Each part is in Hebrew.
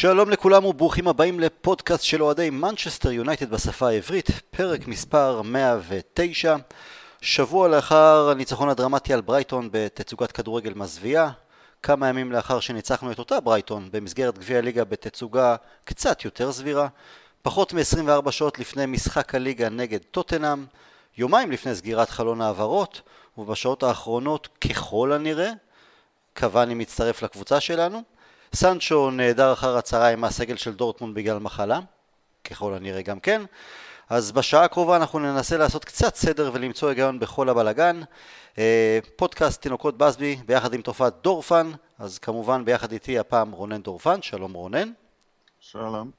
שלום לכולם וברוכים הבאים לפודקאסט של אוהדי מנצ'סטר יונייטד בשפה העברית, פרק מספר 109, שבוע לאחר הניצחון הדרמטי על ברייטון בתצוגת כדורגל מזוויעה, כמה ימים לאחר שניצחנו את אותה ברייטון במסגרת גביע הליגה בתצוגה קצת יותר סבירה, פחות מ-24 שעות לפני משחק הליגה נגד טוטנאם, יומיים לפני סגירת חלון העברות, ובשעות האחרונות ככל הנראה, קוואני מצטרף לקבוצה שלנו. סנצ'ו נעדר אחר הצהריים מהסגל של דורטמונד בגלל מחלה, ככל הנראה גם כן. אז בשעה הקרובה אנחנו ננסה לעשות קצת סדר ולמצוא היגיון בכל הבלגן. אה, פודקאסט תינוקות בסבי ביחד עם תופעת דורפן, אז כמובן ביחד איתי הפעם רונן דורפן, שלום רונן. שלום.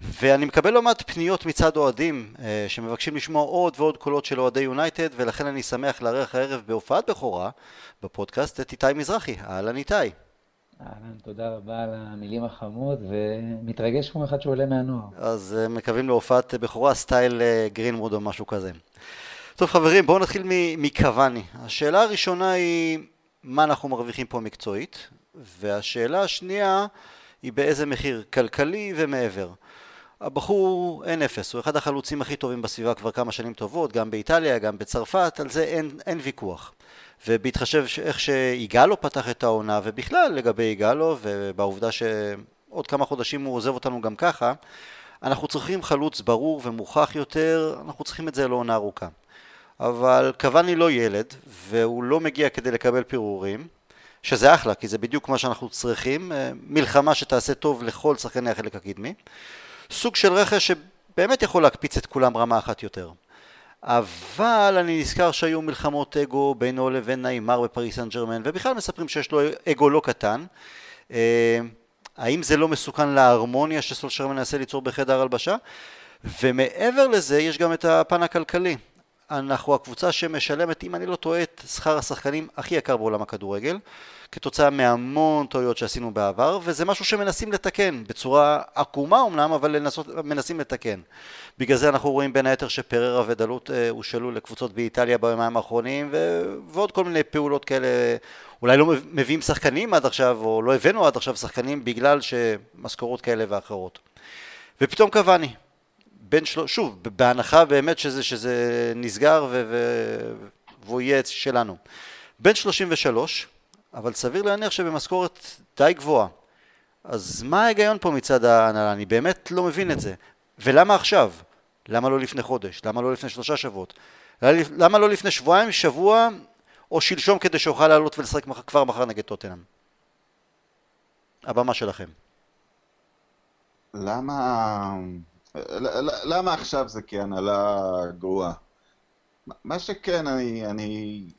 ואני מקבל לא מעט פניות מצד אוהדים אה, שמבקשים לשמוע עוד ועוד קולות של אוהדי יונייטד ולכן אני שמח לארח הערב בהופעת בכורה בפודקאסט את איתי מזרחי. אהלן איתי. אהלן, תודה רבה על המילים החמות, ומתרגש כמו אחד שעולה מהנוער. אז אה, מקווים להופעת בכורה סטייל אה, גרינמוד או משהו כזה. טוב חברים, בואו נתחיל מקוואני. השאלה הראשונה היא מה אנחנו מרוויחים פה מקצועית, והשאלה השנייה היא באיזה מחיר כלכלי ומעבר. הבחור אין אפס, הוא אחד החלוצים הכי טובים בסביבה כבר כמה שנים טובות, גם באיטליה, גם בצרפת, על זה אין, אין ויכוח. ובהתחשב איך שיגאלו פתח את העונה, ובכלל לגבי יגאלו, ובעובדה שעוד כמה חודשים הוא עוזב אותנו גם ככה, אנחנו צריכים חלוץ ברור ומוכח יותר, אנחנו צריכים את זה לעונה ארוכה. אבל קוואני לא ילד, והוא לא מגיע כדי לקבל פירורים, שזה אחלה, כי זה בדיוק מה שאנחנו צריכים, אה, מלחמה שתעשה טוב לכל שחקני החלק הקדמי. סוג של רכש שבאמת יכול להקפיץ את כולם רמה אחת יותר. אבל אני נזכר שהיו מלחמות אגו בינו לבין נעימר בפריס סן ג'רמן, ובכלל מספרים שיש לו אגו לא קטן. אה, האם זה לא מסוכן להרמוניה שסולשר מנסה ליצור בחדר הלבשה? ומעבר לזה יש גם את הפן הכלכלי. אנחנו הקבוצה שמשלמת, אם אני לא טועה, את שכר השחקנים הכי יקר בעולם הכדורגל, כתוצאה מהמון טעויות שעשינו בעבר, וזה משהו שמנסים לתקן, בצורה עקומה אמנם, אבל לנסות, מנסים לתקן. בגלל זה אנחנו רואים בין היתר שפררה ודלות אה, הושאלו לקבוצות באיטליה ביומיים האחרונים, ו... ועוד כל מיני פעולות כאלה, אולי לא מביאים שחקנים עד עכשיו, או לא הבאנו עד עכשיו שחקנים בגלל שמשכורות כאלה ואחרות. ופתאום קוואני, בין של... שוב, בהנחה באמת שזה, שזה נסגר ו... ו... והוא יהיה שלנו. בן 33, אבל סביר להניח שבמשכורת די גבוהה. אז מה ההיגיון פה מצד ההנהלה? אני באמת לא מבין את זה. ולמה עכשיו? למה לא לפני חודש? למה לא לפני שלושה שבועות? למה לא לפני שבועיים, שבוע או שלשום כדי שאוכל לעלות ולשחק כבר מחר נגד טוטנאם? הבמה שלכם. למה... למה עכשיו זה כהנהלה גרועה? מה שכן, אני, אני...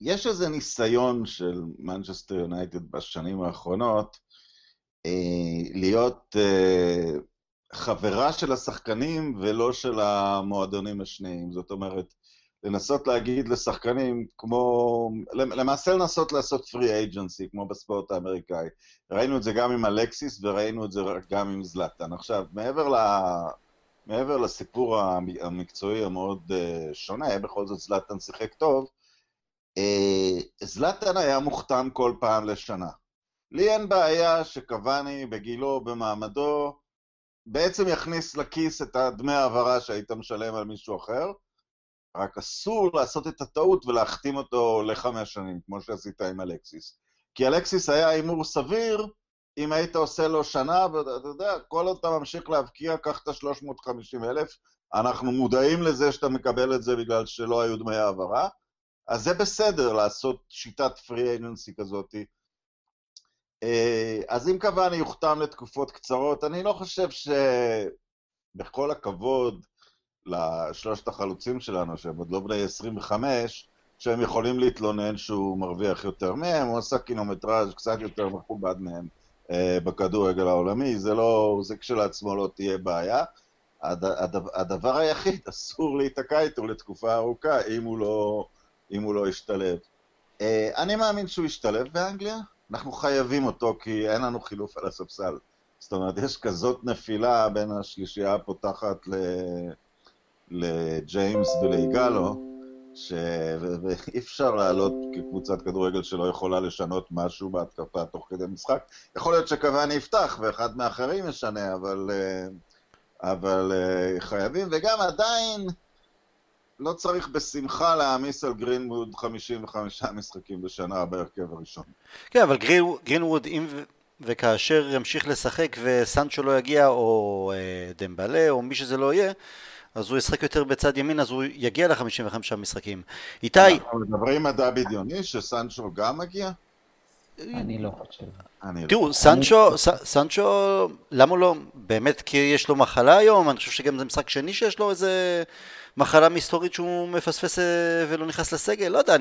יש איזה ניסיון של מנצ'סטר יונייטד בשנים האחרונות אה, להיות אה, חברה של השחקנים ולא של המועדונים השניים. זאת אומרת, לנסות להגיד לשחקנים כמו, למעשה לנסות לעשות פרי אייג'נסי, כמו בספורט האמריקאי. ראינו את זה גם עם אלקסיס וראינו את זה גם עם זלאטן. עכשיו, מעבר, ל, מעבר לסיפור המקצועי המאוד אה, שונה, בכל זאת זלאטן שיחק טוב, אה, זלאטן היה מוכתם כל פעם לשנה. לי אין בעיה שקוואני בגילו, במעמדו, בעצם יכניס לכיס את הדמי העברה שהיית משלם על מישהו אחר, רק אסור לעשות את הטעות ולהחתים אותו לחמש שנים, כמו שעשית עם אלקסיס. כי אלקסיס היה הימור סביר אם היית עושה לו שנה, ואתה יודע, כל עוד אתה ממשיך להבקיע, קח את ה-350 אלף, אנחנו מודעים לזה שאתה מקבל את זה בגלל שלא היו דמי העברה, אז זה בסדר לעשות שיטת פרי אייג'נסי כזאתי. אה, אז אם קוואני יוחתם לתקופות קצרות, אני לא חושב שבכל הכבוד לשלושת החלוצים שלנו, שהם עוד לא בני 25, שהם יכולים להתלונן שהוא מרוויח יותר מהם, הוא עשה קילומטראז' קצת יותר מכובד מהם אה, בכדורגל העולמי, זה לא, זה כשלעצמו לא תהיה בעיה. הד, הד, הדבר היחיד, אסור להיתקע איתו לתקופה ארוכה אם הוא לא, אם הוא לא ישתלב. אה, אני מאמין שהוא ישתלב באנגליה, אנחנו חייבים אותו כי אין לנו חילוף על הספסל. זאת אומרת, יש כזאת נפילה בין השלישייה הפותחת ל... לג'יימס וליגאלו, שאי אפשר לעלות כקבוצת כדורגל שלא יכולה לשנות משהו בהתקפה תוך כדי משחק. יכול להיות שקוואני יפתח ואחד מהאחרים ישנה, אבל, אה, אבל אה, חייבים, וגם עדיין לא צריך בשמחה להעמיס על גרינווד 55 משחקים בשנה בהרכב הראשון. כן, אבל גרינווד, אם וכאשר ימשיך לשחק וסנצ'ו לא יגיע, או אה, דמבלה, או מי שזה לא יהיה, אז הוא ישחק יותר בצד ימין, אז הוא יגיע ל-55 משחקים. איתי... אנחנו מדברים מדע בדיוני שסנצ'ו גם מגיע? אני לא חושב. תראו, סנצ'ו, סנצ'ו, למה לא? באמת כי יש לו מחלה היום? אני חושב שגם זה משחק שני שיש לו איזה מחלה מסתורית שהוא מפספס אה, ולא נכנס לסגל, לא יודע,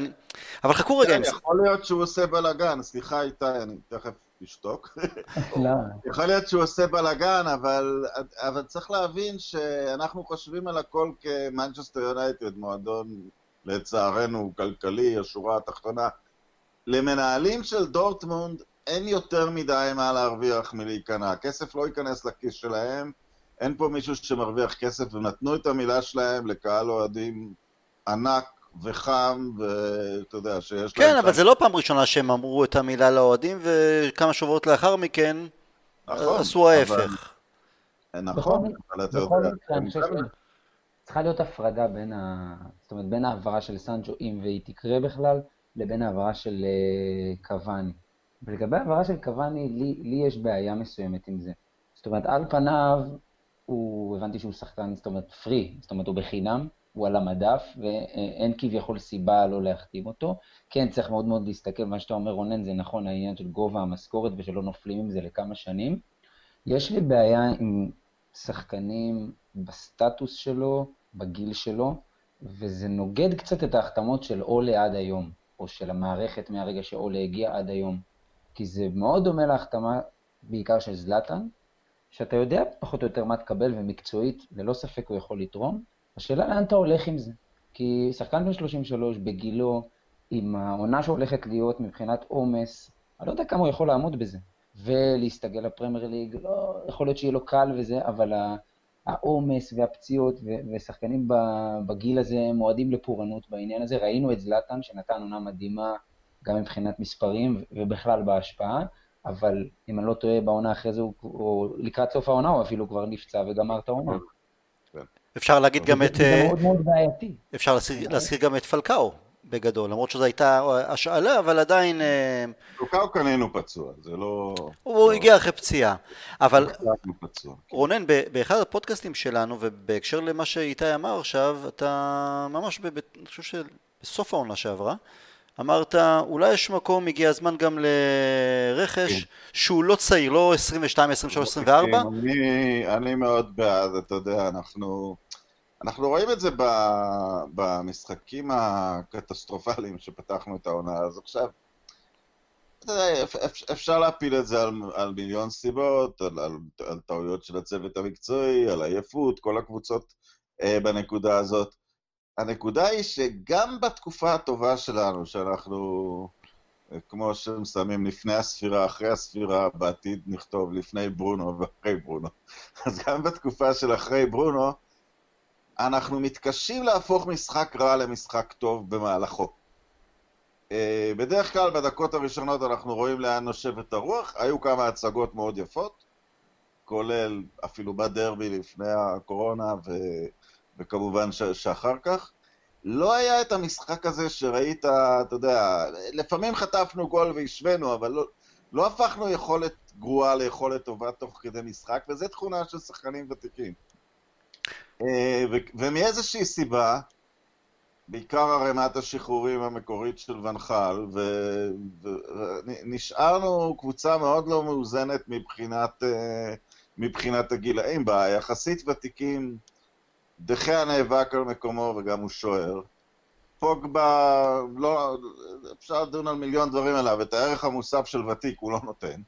אבל חכו רגע זה. יכול להיות שהוא עושה בלאגן, סליחה איתי, אני תכף אשתוק. לא. יכול להיות שהוא עושה בלאגן, אבל, אבל צריך להבין שאנחנו חושבים על הכל כמנצ'סטר יונייטד, מועדון לצערנו כלכלי, השורה התחתונה. למנהלים של דורטמונד אין יותר מדי מה להרוויח מלהיכנע. הכסף לא ייכנס לכיס שלהם, אין פה מישהו שמרוויח כסף, ונתנו את המילה שלהם לקהל אוהדים ענק וחם, ואתה יודע, שיש כן, להם... כן, אבל זה לא פעם ראשונה שהם אמרו את המילה לאוהדים, וכמה שבועות לאחר מכן נכון, עשו ההפך. נכון, אבל אתה יודע... צריכה להיות הפרדה בין ה... זאת אומרת, בין ההעברה של סנצ'ו, אם והיא תקרה בכלל, לבין ההעברה של אה, קוואני. ולגבי ההעברה של קוואני, לי, לי יש בעיה מסוימת עם זה. זאת אומרת, על פניו, הוא, הבנתי שהוא שחקן, זאת אומרת, פרי, זאת אומרת, הוא בחינם, הוא על המדף, ואין כביכול סיבה לא להחתים אותו. כן, צריך מאוד מאוד להסתכל, מה שאתה אומר, רונן, זה נכון, העניין של גובה המשכורת ושלא נופלים עם זה לכמה שנים. יש לי בעיה עם שחקנים בסטטוס שלו, בגיל שלו, וזה נוגד קצת את ההחתמות של אולה עד היום, או של המערכת מהרגע שאולה הגיע עד היום. כי זה מאוד דומה להחתמה בעיקר של זלאטן, שאתה יודע פחות או יותר מה תקבל, ומקצועית, ללא ספק הוא יכול לתרום. השאלה לאן אתה הולך עם זה. כי שחקן בן 33 בגילו, עם העונה שהולכת להיות מבחינת עומס, אני לא יודע כמה הוא יכול לעמוד בזה. ולהסתגל לפרמייר ליג, לא, יכול להיות שיהיה לו קל וזה, אבל העומס והפציעות ושחקנים בגיל הזה מועדים לפורענות בעניין הזה. ראינו את זלאטן שנתן עונה מדהימה גם מבחינת מספרים ובכלל בהשפעה. אבל אם אני לא טועה, בעונה אחרי זה, או לקראת סוף העונה, הוא אפילו כבר נפצע וגמר את העונה. כן. אפשר להגיד גם את... זה אה, מאוד מאוד בעייתי. אפשר להזכיר גם את פלקאו, בגדול, למרות שזו הייתה השאלה, אבל עדיין... אה, פלקאו קנינו פצוע, זה לא... הוא הגיע אחרי פציעה, אבל... רונן, באחד הפודקאסטים שלנו, ובהקשר למה שאיתי אמר עכשיו, אתה ממש, אני חושב שבסוף העונה שעברה, אמרת, אולי יש מקום, הגיע הזמן גם לרכש כן. שהוא לא צעיר, לא 22, 23, 24? כן, אני, אני מאוד בעד, אתה יודע, אנחנו, אנחנו רואים את זה ב, במשחקים הקטסטרופליים שפתחנו את העונה, אז עכשיו, אתה יודע, אפשר להפיל את זה על, על מיליון סיבות, על, על, על טעויות של הצוות המקצועי, על עייפות, כל הקבוצות אה, בנקודה הזאת. הנקודה היא שגם בתקופה הטובה שלנו, שאנחנו, כמו שמסיימים לפני הספירה, אחרי הספירה, בעתיד נכתוב לפני ברונו ואחרי ברונו. אז גם בתקופה של אחרי ברונו, אנחנו מתקשים להפוך משחק רע למשחק טוב במהלכו. אה, בדרך כלל בדקות הראשונות אנחנו רואים לאן נושבת הרוח, היו כמה הצגות מאוד יפות, כולל אפילו בדרבי לפני הקורונה, ו... וכמובן ש- שאחר כך. לא היה את המשחק הזה שראית, אתה יודע, לפעמים חטפנו גול והשווינו, אבל לא, לא הפכנו יכולת גרועה ליכולת טובה תוך כדי משחק, וזו תכונה של שחקנים ותיקים. אה, ומאיזושהי סיבה, בעיקר ערימת השחרורים המקורית של ונחל, ונשארנו קבוצה מאוד לא מאוזנת מבחינת, אה, מבחינת הגילאים בה, יחסית ותיקים דחיה נאבק על מקומו וגם הוא שוער. פוגבה, לא, אפשר לדון על מיליון דברים עליו, את הערך המוסף של ותיק הוא לא נותן.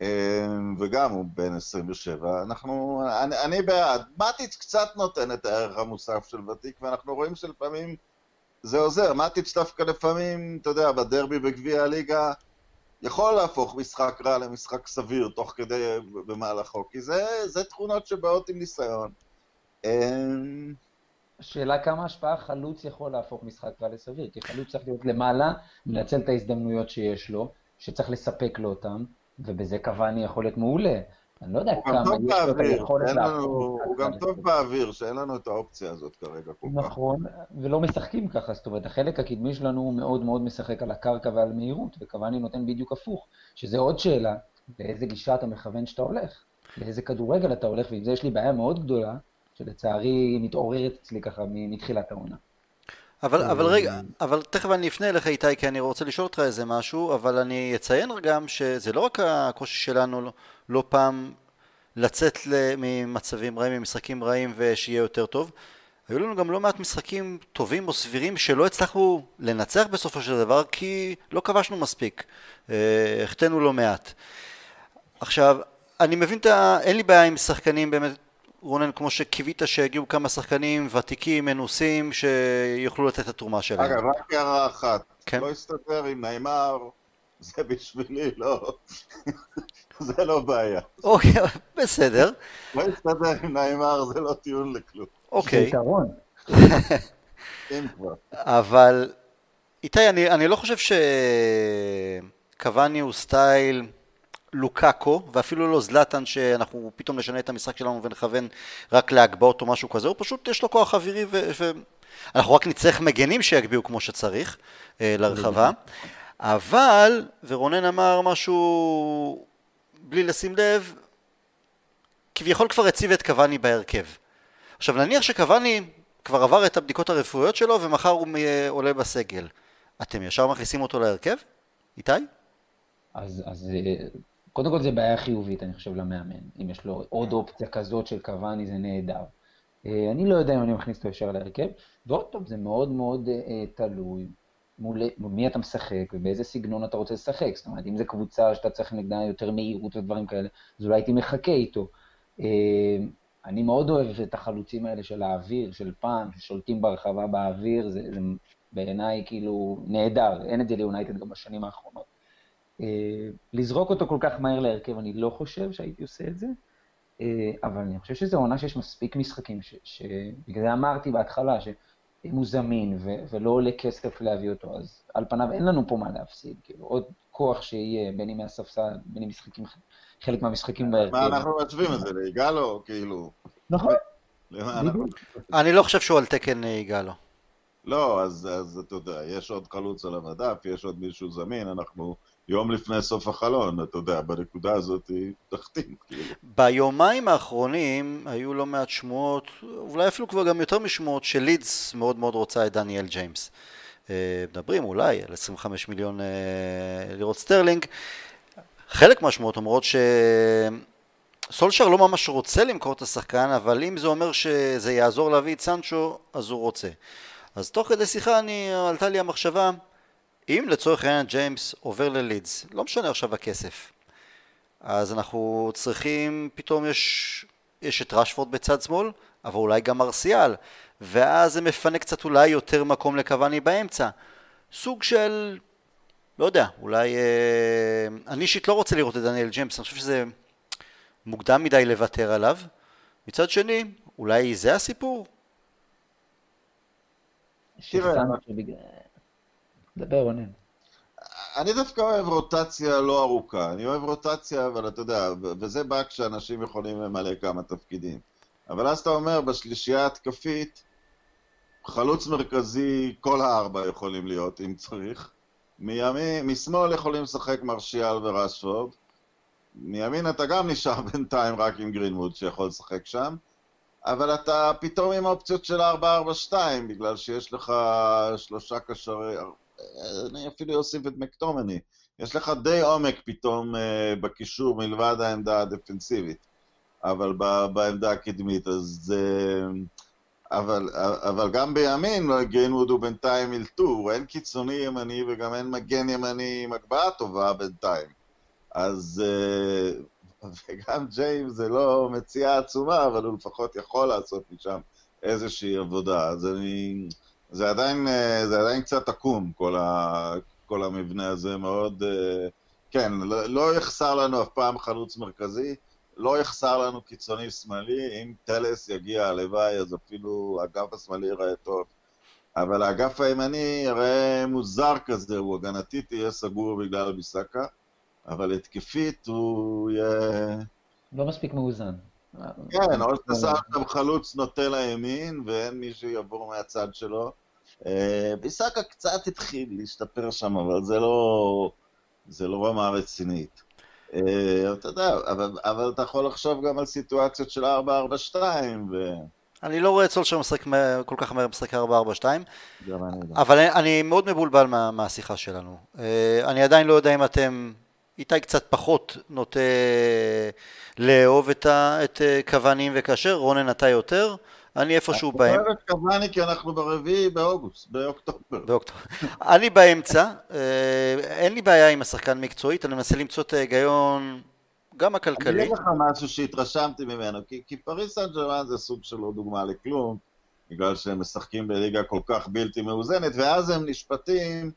אמ, וגם הוא בן 27, אנחנו, אני, אני בעד. מטיץ' קצת נותן את הערך המוסף של ותיק, ואנחנו רואים שלפעמים זה עוזר. מטיץ' דווקא לפעמים, אתה יודע, בדרבי בגביע הליגה, יכול להפוך משחק רע למשחק סביר תוך כדי במהלכו, כי זה, זה תכונות שבאות עם ניסיון. אמ, השאלה כמה השפעה חלוץ יכול להפוך משחק קל לסביר, כי חלוץ צריך להיות למעלה, לנצל את ההזדמנויות שיש לו, שצריך לספק לו אותם, ובזה קוואני יכול להיות מעולה. אני לא יודע כמה יש לו את היכולת להפוך הוא גם טוב באוויר, שאין לנו את האופציה הזאת כרגע כל כך. נכון, ולא משחקים ככה, זאת אומרת, החלק הקדמי שלנו הוא מאוד מאוד משחק על הקרקע ועל מהירות, וקוואני נותן בדיוק הפוך, שזה עוד שאלה, לאיזה גישה אתה מכוון שאתה הולך, לאיזה כדורגל אתה הולך, ועם זה יש לי בעיה מאוד גדולה, שלצערי מתעוררת אצלי ככה מתחילת העונה. אבל, אבל רגע, אבל תכף אני אפנה אליך איתי כי אני רוצה לשאול אותך איזה משהו, אבל אני אציין גם שזה לא רק הקושי שלנו לא, לא פעם לצאת ממצבים רעים, ממשחקים רעים ושיהיה יותר טוב, היו לנו גם לא מעט משחקים טובים או סבירים שלא הצלחנו לנצח בסופו של דבר כי לא כבשנו מספיק, אה, החטאנו לא מעט. עכשיו, אני מבין את ה... אין לי בעיה עם שחקנים באמת רונן, כמו שקיווית שיגיעו כמה שחקנים ותיקים, מנוסים, שיוכלו לתת את התרומה שלהם. אגב, רק הערה אחת. כן? לא הסתדר עם נעימר, זה בשבילי לא... זה לא בעיה. אוקיי, בסדר. לא הסתדר עם נעימר, זה לא טיעון לכלום. אוקיי. אבל, איתי, אני, אני לא חושב שקוואני הוא סטייל... לוקאקו, ואפילו לא זלטן שאנחנו פתאום נשנה את המשחק שלנו ונכוון רק להגבהות או משהו כזה, הוא פשוט יש לו כוח אווירי ואנחנו רק נצטרך מגנים שיגביהו כמו שצריך אה, לרחבה. אבל, ורונן אמר משהו בלי לשים לב, כביכול כבר הציב את קוואני בהרכב. עכשיו נניח שקוואני כבר עבר את הבדיקות הרפואיות שלו ומחר הוא עולה בסגל. אתם ישר מכניסים אותו להרכב? איתי? אז, אז אה, קודם כל זה בעיה חיובית, אני חושב, למאמן. אם יש לו עוד אופציה כזאת של קוואני, זה נהדר. אה, אני לא יודע אם אני מכניס אותו ישר להרכב, ועוד פעם, זה מאוד מאוד אה, תלוי מול מי אתה משחק ובאיזה סגנון אתה רוצה לשחק. זאת אומרת, אם זו קבוצה שאתה צריך נגדה יותר מהירות ודברים כאלה, אז אולי הייתי מחכה איתו. אה, אני מאוד אוהב את החלוצים האלה של האוויר, של פעם, ששולטים ברחבה באוויר, זה, זה בעיניי כאילו נהדר, אין את זה ליונייטד גם בשנים האחרונות. אה, לזרוק אותו כל כך מהר להרכב, אני לא חושב שהייתי עושה את זה, אה, אבל אני חושב שזו עונה שיש מספיק משחקים, שבגלל זה אמרתי בהתחלה, שאם הוא זמין ו- ולא עולה כסף להביא אותו, אז על פניו אין לנו פה מה להפסיד, כאילו, עוד כוח שיהיה, בין אם מהספסל, בין אם משחקים, חלק מהמשחקים בהרכב. מה אנחנו משווים את זה, ליגאלו, כאילו? נכון. אני לא חושב שהוא על תקן יגאלו. לא, אז, אז אתה יודע, יש עוד חלוץ על המדף, יש עוד מישהו זמין, אנחנו יום לפני סוף החלון, אתה יודע, בנקודה הזאת היא תחתים. כאילו. ביומיים האחרונים היו לא מעט שמועות, אולי אפילו כבר גם יותר משמועות, שלידס מאוד מאוד רוצה את דניאל ג'יימס. אה, מדברים אולי על 25 מיליון אה, לירות סטרלינג. חלק מהשמועות אומרות שסולשר לא ממש רוצה למכור את השחקן, אבל אם זה אומר שזה יעזור להביא את סנצ'ו, אז הוא רוצה. אז תוך כדי שיחה אני, עלתה לי המחשבה, אם לצורך העניין ג'יימס עובר ללידס, לא משנה עכשיו הכסף, אז אנחנו צריכים, פתאום יש, יש את רשפורד בצד שמאל, אבל אולי גם מרסיאל, ואז זה מפנה קצת אולי יותר מקום לקוואני באמצע. סוג של, לא יודע, אולי... אה, אני אישית לא רוצה לראות את דניאל ג'יימס, אני חושב שזה מוקדם מדי לוותר עליו. מצד שני, אולי זה הסיפור? תראה, דבר רונן. אני דווקא אוהב רוטציה לא ארוכה. אני אוהב רוטציה, אבל אתה יודע, וזה בא כשאנשים יכולים למלא כמה תפקידים. אבל אז אתה אומר, בשלישייה התקפית, חלוץ מרכזי, כל הארבע יכולים להיות, אם צריך. מימין, משמאל יכולים לשחק מרשיאל ורשפורד. מימין אתה גם נשאר בינתיים רק עם גרינמוד שיכול לשחק שם. אבל אתה פתאום עם אופציות של 4-4-2, בגלל שיש לך שלושה קשרי, אני אפילו אוסיף את מקטומני. יש לך די עומק פתאום uh, בקישור מלבד העמדה הדפנסיבית, אבל בעמדה הקדמית, אז... Uh, אבל, אבל גם בימין לא גרינווד הוא בינתיים אלתור, אין קיצוני ימני וגם אין מגן ימני עם הגבהה טובה בינתיים. אז... Uh, וגם ג'יימס זה לא מציאה עצומה, אבל הוא לפחות יכול לעשות משם איזושהי עבודה. אז אני... זה עדיין, אה, זה עדיין קצת עקום, כל, ה, כל המבנה הזה, מאוד... אה, כן, לא, לא יחסר לנו אף פעם חלוץ מרכזי, לא יחסר לנו קיצוני שמאלי, אם טלס יגיע, הלוואי, אז אפילו האגף השמאלי ייראה טוב. אבל האגף הימני יראה מוזר כזה, הוא הגנתית יהיה סגור בגלל ביסקה, אבל התקפית הוא יהיה... לא מספיק מאוזן. כן, או שאתה שם חלוץ נוטה לימין, ואין מי שיעבור מהצד שלו. אה, ביסקה קצת התחיל להשתפר שם, אבל זה לא, זה לא רמה רצינית. אה, אתה יודע, אבל, אבל אתה יכול לחשוב גם על סיטואציות של 4-4-2, ו... אני לא רואה את סולשר משחק כל כך מהר משחק 4-4-2, גם אני לא. אבל אני, אני מאוד מבולבל מה, מהשיחה שלנו. אה, אני עדיין לא יודע אם אתם, איתי קצת פחות נוטה לאהוב את, ה, את קוואנים וכאשר, רונן אתה יותר, אני איפשהו באמצע. אני אוהב את קוואני כי אנחנו ברביעי באוגוסט, באוקטובר. באוקטובר. אני באמצע, אה, אין לי בעיה עם השחקן מקצועית, אני מנסה למצוא את ההיגיון גם אני הכלכלי. אגיד לך משהו שהתרשמתי ממנו, כי, כי פריס סן ג'רמן זה סוג של לא דוגמה לכלום, בגלל שהם משחקים בליגה כל כך בלתי מאוזנת, ואז הם נשפטים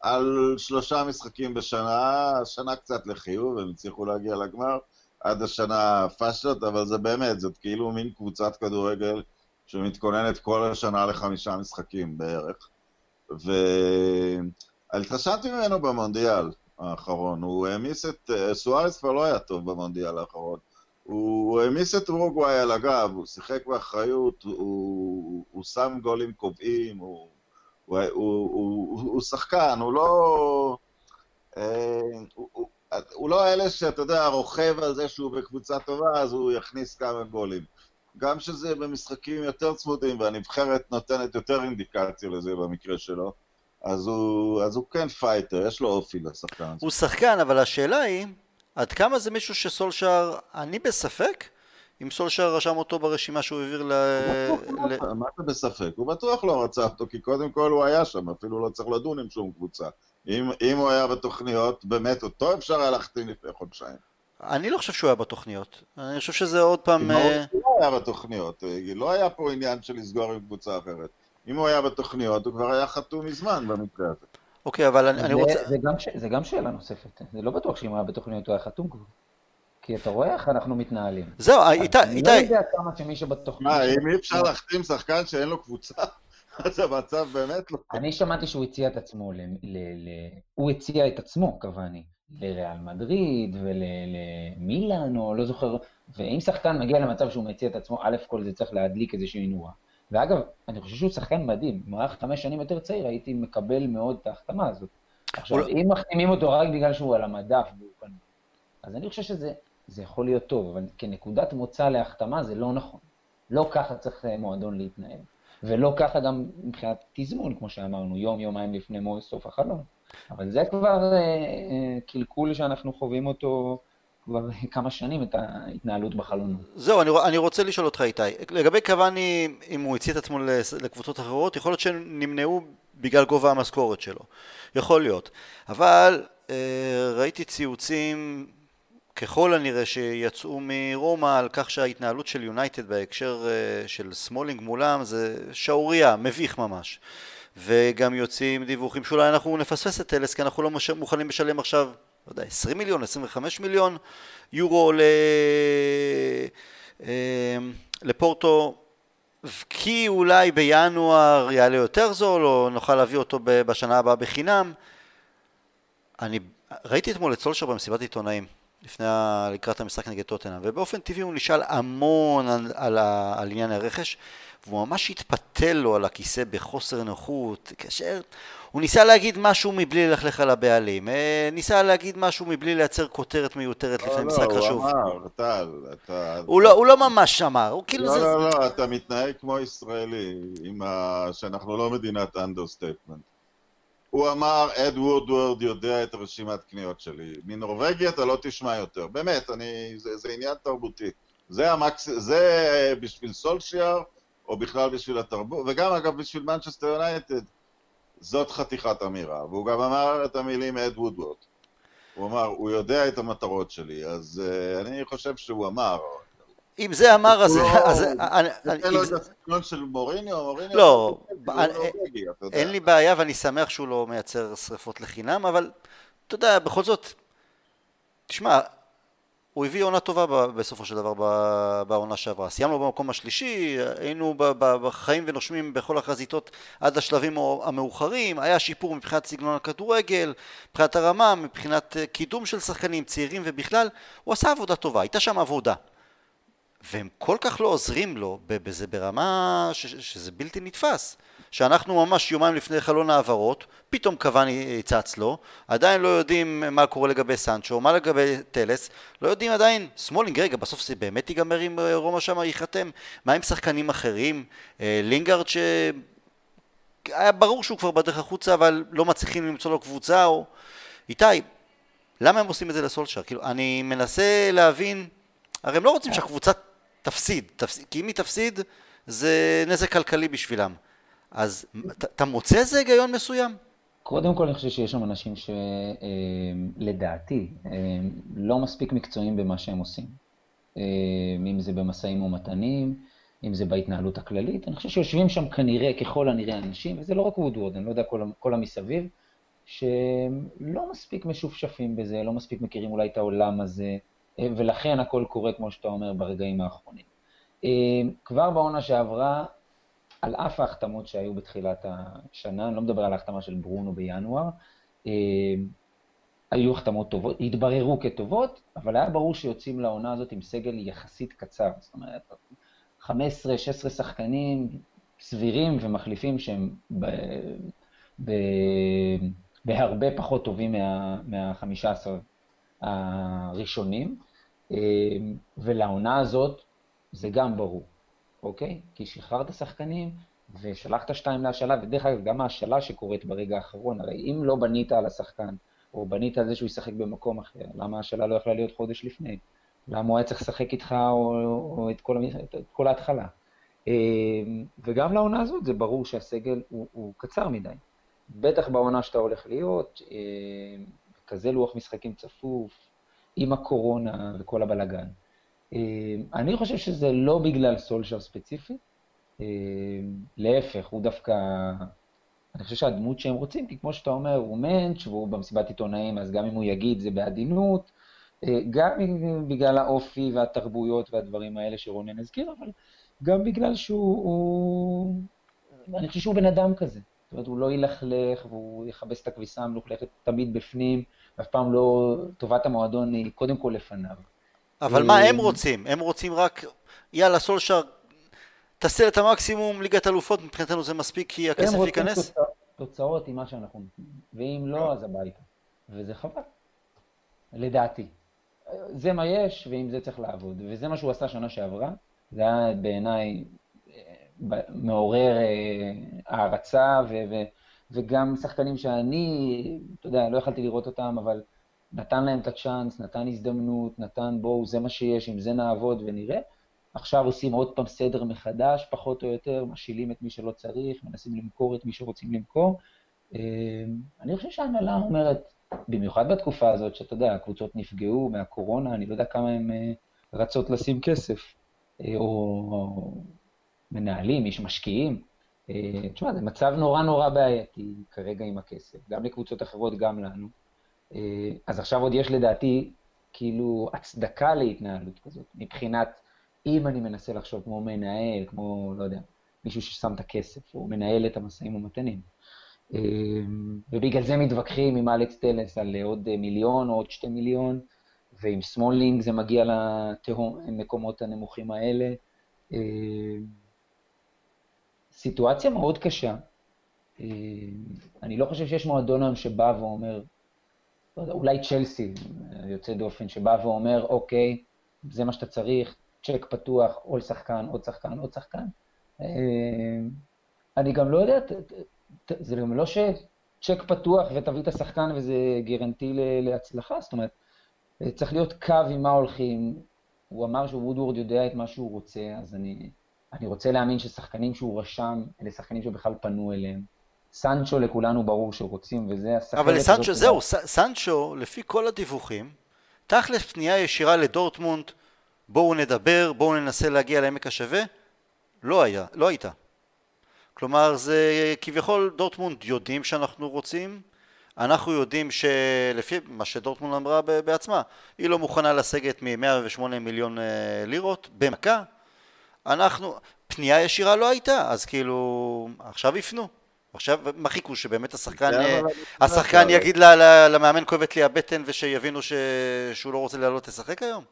על שלושה משחקים בשנה, השנה קצת לחיוב, הם הצליחו להגיע לגמר, עד השנה פשלות, אבל זה באמת, זאת כאילו מין קבוצת כדורגל שמתכוננת כל השנה לחמישה משחקים בערך. והתרשמתי ממנו במונדיאל האחרון, הוא העמיס את, סוארס כבר לא היה טוב במונדיאל האחרון, הוא העמיס את אורוגוואי על הגב, הוא שיחק באחריות, הוא, הוא שם גולים קובעים, הוא, הוא, הוא, הוא, הוא שחקן, הוא לא... אה, הוא, הוא, הוא לא אלה שאתה יודע, רוכב על זה שהוא בקבוצה טובה, אז הוא יכניס כמה גולים. גם שזה במשחקים יותר צמודים, והנבחרת נותנת יותר אינדיקציה לזה במקרה שלו, אז הוא, אז הוא כן fighter, יש לו אופי לשחקן הזה. הוא שחקן, אבל השאלה היא, עד כמה זה מישהו שסולשאר, אני בספק, אם סולשאר רשם אותו ברשימה שהוא העביר ל... ל... מה זה בספק? הוא בטוח לא רצה אותו, כי קודם כל הוא היה שם, אפילו לא צריך לדון עם שום קבוצה. אם, אם הוא היה בתוכניות, באמת אותו אפשר היה להחתים לפני חודשיים. אני לא חושב שהוא היה בתוכניות. אני חושב שזה עוד פעם... אם אה, הוא לא היה בתוכניות, אה, לא היה פה עניין של לסגור עם קבוצה אחרת. אם הוא היה בתוכניות, הוא כבר היה חתום מזמן במקרה הזה. אוקיי, אבל אני, אני רוצה... זה גם ש- זה גם שאלה נוספת. זה לא בטוח שאם הוא היה בתוכניות הוא היה חתום כבר. כי אתה רואה איך אנחנו מתנהלים. זהו, אה, איתי, אני לא איתי, יודע כמה שמי שבתוכנית... מה, אם אי אפשר להחתים שחקן שאין לו קבוצה, אז המצב באמת לא... אני שמעתי שהוא הציע את עצמו, ל... ל... ל... הוא הציע את עצמו, קוואני, לריאל מדריד ולמילאן, או לא זוכר, ואם שחקן מגיע למצב שהוא מציע את עצמו, א' כל זה צריך להדליק איזושהי נורה. ואגב, אני חושב שהוא שחקן מדהים, היה חמש שנים יותר צעיר, הייתי מקבל מאוד את ההחתמה הזאת. עכשיו, הוא- אם מחתימים אותו רק בגלל שהוא על המדף, אז אני חושב שזה זה יכול להיות טוב, אבל כנקודת מוצא להחתמה זה לא נכון. לא ככה צריך אה, מועדון להתנהל. ולא ככה גם מבחינת תזמון, כמו שאמרנו, יום, יומיים לפני מועד סוף החלון. אבל זה כבר אה, אה, קלקול שאנחנו חווים אותו כבר כמה שנים, את ההתנהלות בחלון. זהו, אני, אני רוצה לשאול אותך איתי, לגבי קוואני, אם הוא הציע את עצמו לקבוצות אחרות, יכול להיות שהם נמנעו בגלל גובה המשכורת שלו, יכול להיות, אבל אה, ראיתי ציוצים ככל הנראה שיצאו מרומא על כך שההתנהלות של יונייטד בהקשר של סמולינג מולם זה שערורייה, מביך ממש. וגם יוצאים דיווחים שאולי אנחנו נפספס את טלס כי אנחנו לא. מוכנים לשלם עכשיו, לא יודע, 20 מיליון, 25 מיליון יורו ל... אה, לפורטו כי אולי בינואר יעלה יותר זול או נוכל להביא אותו בשנה הבאה בחינם. אני ראיתי אתמול את סולשיאר במסיבת עיתונאים לפני, לקראת המשחק נגד טוטנאם ובאופן טבעי הוא נשאל המון על, על, על עניין הרכש והוא ממש התפתל לו על הכיסא בחוסר נוחות כאשר הוא ניסה להגיד משהו מבלי ללכלך על הבעלים אה, ניסה להגיד משהו מבלי לייצר כותרת מיותרת לפני לא, משחק לא, חשוב הוא אמר, טל, אתה... הוא לא, הוא לא ממש אמר, הוא כאילו לא, זה... לא, לא, אתה מתנהג כמו ישראלי, ה... שאנחנו לא מדינת understatement. הוא אמר, אד וודוורד יודע את הרשימת קניות שלי. מנורבגיה אתה לא תשמע יותר. באמת, אני... זה, זה עניין תרבותי. זה המקס... זה בשביל סולשיאר, או בכלל בשביל התרבות, וגם אגב בשביל מנצ'סטר יונייטד, זאת חתיכת אמירה. והוא גם אמר את המילים אד וודוורד. הוא אמר, הוא יודע את המטרות שלי, אז אה, אני חושב שהוא אמר, אם זה אמר, אז... הוא לא- זה- את הסגנון של מוריניו, מוריניו... לא, יודע. אין לי בעיה ואני שמח שהוא לא מייצר שריפות לחינם, אבל אתה יודע, בכל זאת, תשמע, הוא הביא עונה טובה בסופו של דבר בעונה שעברה. סיימנו במקום השלישי, היינו בחיים ונושמים בכל החזיתות עד השלבים המאוחרים, היה שיפור מבחינת סגנון הכדורגל, מבחינת הרמה, מבחינת אה, קידום של שחקנים צעירים ובכלל, הוא עשה עבודה טובה, הייתה שם עבודה. והם כל כך לא עוזרים לו בזה ברמה ש- שזה בלתי נתפס. שאנחנו ממש יומיים לפני חלון העברות, פתאום קוואני צץ לו, עדיין לא יודעים מה קורה לגבי סנצ'ו, מה לגבי טלס, לא יודעים עדיין, סמולינג, רגע, בסוף זה באמת ייגמר אם אה, רומא שם ייחתם? מה עם שחקנים אחרים? אה, לינגארד ש... היה ברור שהוא כבר בדרך החוצה, אבל לא מצליחים למצוא לו קבוצה, או... איתי, למה הם עושים את זה לסולשיאר? כאילו, אני מנסה להבין, הרי הם לא רוצים שהקבוצה תפסיד, תפסיד כי אם היא תפסיד, זה נזק כלכלי בשבילם. אז אתה מוצא איזה היגיון מסוים? קודם כל אני חושב שיש שם אנשים שלדעתי אה, לא מספיק מקצועיים במה שהם עושים. אה, אם זה במשאים ומתנים, אם זה בהתנהלות הכללית. אני חושב שיושבים שם כנראה, ככל הנראה, אנשים, וזה לא רק וודוורד, אני לא יודע, כל, כל המסביב, שלא מספיק משופשפים בזה, לא מספיק מכירים אולי את העולם הזה, אה, ולכן הכל קורה, כמו שאתה אומר, ברגעים האחרונים. כבר בעונה שעברה, על אף ההחתמות שהיו בתחילת השנה, אני לא מדבר על ההחתמה של ברונו בינואר, אה, היו החתמות טובות, התבררו כטובות, אבל היה ברור שיוצאים לעונה הזאת עם סגל יחסית קצר. זאת אומרת, 15-16 שחקנים סבירים ומחליפים שהם ב, ב, בהרבה פחות טובים מה-15 מה הראשונים, אה, ולעונה הזאת זה גם ברור. אוקיי? כי שחררת שחקנים ושלחת שתיים להשאלה, ודרך אגב, גם ההשאלה שקורית ברגע האחרון, הרי אם לא בנית על השחקן, או בנית על זה שהוא ישחק במקום אחר, למה ההשאלה לא יכלה להיות חודש לפני? למה הוא היה צריך לשחק איתך או, או את, כל, את, כל ההתחלה? אמ, וגם לעונה הזאת זה ברור שהסגל הוא, הוא קצר מדי. בטח בעונה שאתה הולך להיות, אמ, כזה לוח משחקים צפוף, עם הקורונה וכל הבלגן. אה, אני חושב שזה לא בגלל סולשר ספציפי, אה, להפך, הוא דווקא, אני חושב שהדמות שהם רוצים, כי כמו שאתה אומר, הוא מענץ' והוא במסיבת עיתונאים, אז גם אם הוא יגיד זה בעדינות, אה, גם בגלל האופי והתרבויות והדברים האלה שרונן הזכיר, אבל גם בגלל שהוא, הוא... אני חושב שהוא בן אדם כזה. זאת אומרת, הוא לא ילכלך והוא יכבס את הכביסה המלוכלכת תמיד בפנים, ואף פעם לא, טובת המועדון היא קודם כל לפניו. אבל מה הם רוצים? הם רוצים רק, יאללה, סולשר, תעשה את המקסימום, ליגת אלופות, מבחינתנו זה מספיק כי הכסף ייכנס? הם רוצים תוצאות עם מה שאנחנו נותנים, ואם לא, אז הביתה. וזה חבל, לדעתי. זה מה יש, ועם זה צריך לעבוד. וזה מה שהוא עשה שנה שעברה, זה היה בעיניי אה, מעורר אה, הערצה, וגם שחקנים שאני, אתה יודע, לא יכלתי לראות אותם, אבל נתן להם את הצ'אנס, נתן הזדמנות, נתן בואו, זה מה שיש, עם זה נעבוד ונראה. עכשיו עושים עוד פעם סדר מחדש, פחות או יותר, משילים את מי שלא צריך, מנסים למכור את מי שרוצים למכור. אה, אני חושב שההנהלה אומרת, במיוחד בתקופה הזאת, שאתה יודע, הקבוצות נפגעו מהקורונה, אני לא יודע כמה הן אה, רצות לשים כסף, אה, או מנהלים, יש משקיעים. תשמע, זה מצב נורא נורא בעייתי כרגע עם הכסף, גם לקבוצות אחרות, גם לנו. אה, אז עכשיו עוד יש לדעתי כאילו הצדקה להתנהלות כזאת, מבחינת אם אני מנסה לחשוב כמו מנהל, כמו, לא יודע, מישהו ששם את הכסף, או מנהל את המשאים ומתנים. אה, ובגלל זה מתווכחים עם אלכס טלס על עוד מיליון או עוד שתי מיליון, ועם סמולינג זה מגיע למקומות הנמוכים האלה. אה, סיטואציה מאוד קשה. אני לא חושב שיש מועדון היום שבא ואומר, אולי צ'לסי יוצא דופן, שבא ואומר, אוקיי, זה מה שאתה צריך, צ'ק פתוח, עוד שחקן, עוד שחקן, עוד שחקן. אה, אני גם לא יודע, זה גם לא שצ'ק פתוח ותביא את השחקן וזה גרנטי להצלחה, זאת אומרת, צריך להיות קו עם מה הולכים. הוא אמר שוודוורד יודע את מה שהוא רוצה, אז אני, אני רוצה להאמין ששחקנים שהוא רשם, אלה שחקנים שבכלל פנו אליהם. סנצ'ו לכולנו ברור שרוצים, וזה הסחרת אבל סנצ'ו, זהו, סנצ'ו, לפי כל הדיווחים, תכלס פנייה ישירה לדורטמונד, בואו נדבר, בואו ננסה להגיע לעמק השווה, לא היה, לא הייתה. כלומר, זה כביכול דורטמונד יודעים שאנחנו רוצים, אנחנו יודעים שלפי מה שדורטמונד אמרה בעצמה, היא לא מוכנה לסגת מ-108 מיליון אה, לירות במכה. אנחנו, פנייה ישירה לא הייתה, אז כאילו, עכשיו יפנו. עכשיו, מה חיכו? שבאמת השחקן, השחקן יגיד למאמן כואבת לי הבטן ושיבינו שהוא לא רוצה לעלות לשחק היום?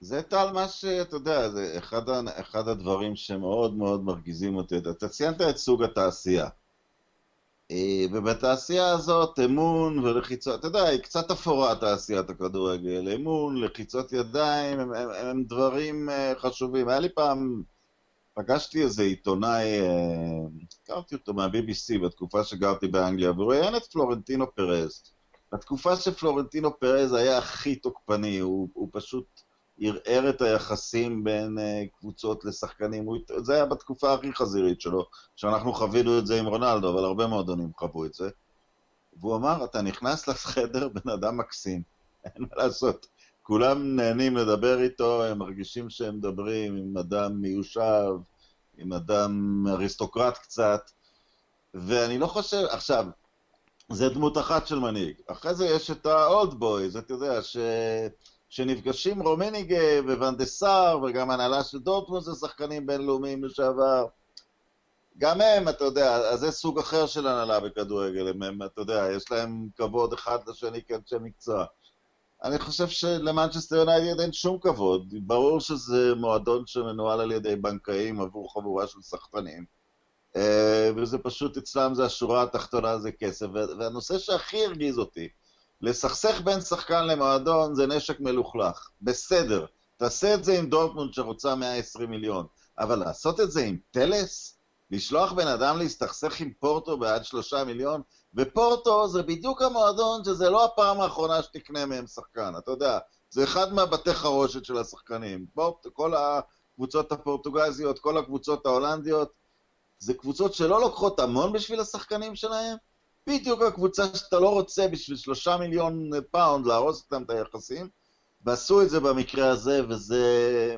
זה טל מה שאתה יודע, זה אחד, אחד הדברים שמאוד מאוד מרגיזים אותי. אתה ציינת את סוג התעשייה. אה, ובתעשייה הזאת אמון ולחיצות, אתה יודע, היא קצת אפורה תעשיית הכדורגל, אמון, לחיצות ידיים, הם, הם, הם דברים אה, חשובים. היה לי פעם, פגשתי איזה עיתונאי, אה, הכרתי אותו מה-BBC בתקופה שגרתי באנגליה, והוא ראיין את פלורנטינו פרז. בתקופה שפלורנטינו פרז היה הכי תוקפני, הוא, הוא פשוט ערער את היחסים בין uh, קבוצות לשחקנים, הוא, זה היה בתקופה הכי חזירית שלו, שאנחנו חווינו את זה עם רונלדו, אבל הרבה מועדונים חוו את זה. והוא אמר, אתה נכנס לחדר, בן אדם מקסים, אין מה לעשות. כולם נהנים לדבר איתו, הם מרגישים שהם מדברים עם אדם מיושב, עם אדם אריסטוקרט קצת, ואני לא חושב, עכשיו, זה דמות אחת של מנהיג. אחרי זה יש את ה-old boys, אתה יודע, ש... שנפגשים רומניגה וונדסאר וגם הנהלה של דורטמונד זה שחקנים בינלאומיים לשעבר. גם הם, אתה יודע, אז זה סוג אחר של הנהלה בכדורגל, הם, הם, אתה יודע, יש להם כבוד אחד לשני כאנשי מקצוע. אני חושב שלמנצ'סטר יונייטד אין שום כבוד. ברור שזה מועדון שמנוהל על ידי בנקאים עבור חבורה של סחטנים. אה, וזה פשוט אצלם, זה השורה התחתונה, זה כסף. והנושא שהכי הרגיז אותי, לסכסך בין שחקן למועדון זה נשק מלוכלך. בסדר, תעשה את זה עם דורטמונד שרוצה 120 מיליון, אבל לעשות את זה עם טלס? לשלוח בן אדם להסתכסך עם פורטו בעד שלושה מיליון? ופורטו זה בדיוק המועדון שזה לא הפעם האחרונה שתקנה מהם שחקן, אתה יודע, זה אחד מהבתי חרושת של השחקנים. פורט, כל הקבוצות הפורטוגזיות, כל הקבוצות ההולנדיות, זה קבוצות שלא לוקחות המון בשביל השחקנים שלהם, בדיוק הקבוצה שאתה לא רוצה בשביל שלושה מיליון פאונד להרוס איתם את היחסים, ועשו את זה במקרה הזה, וזה...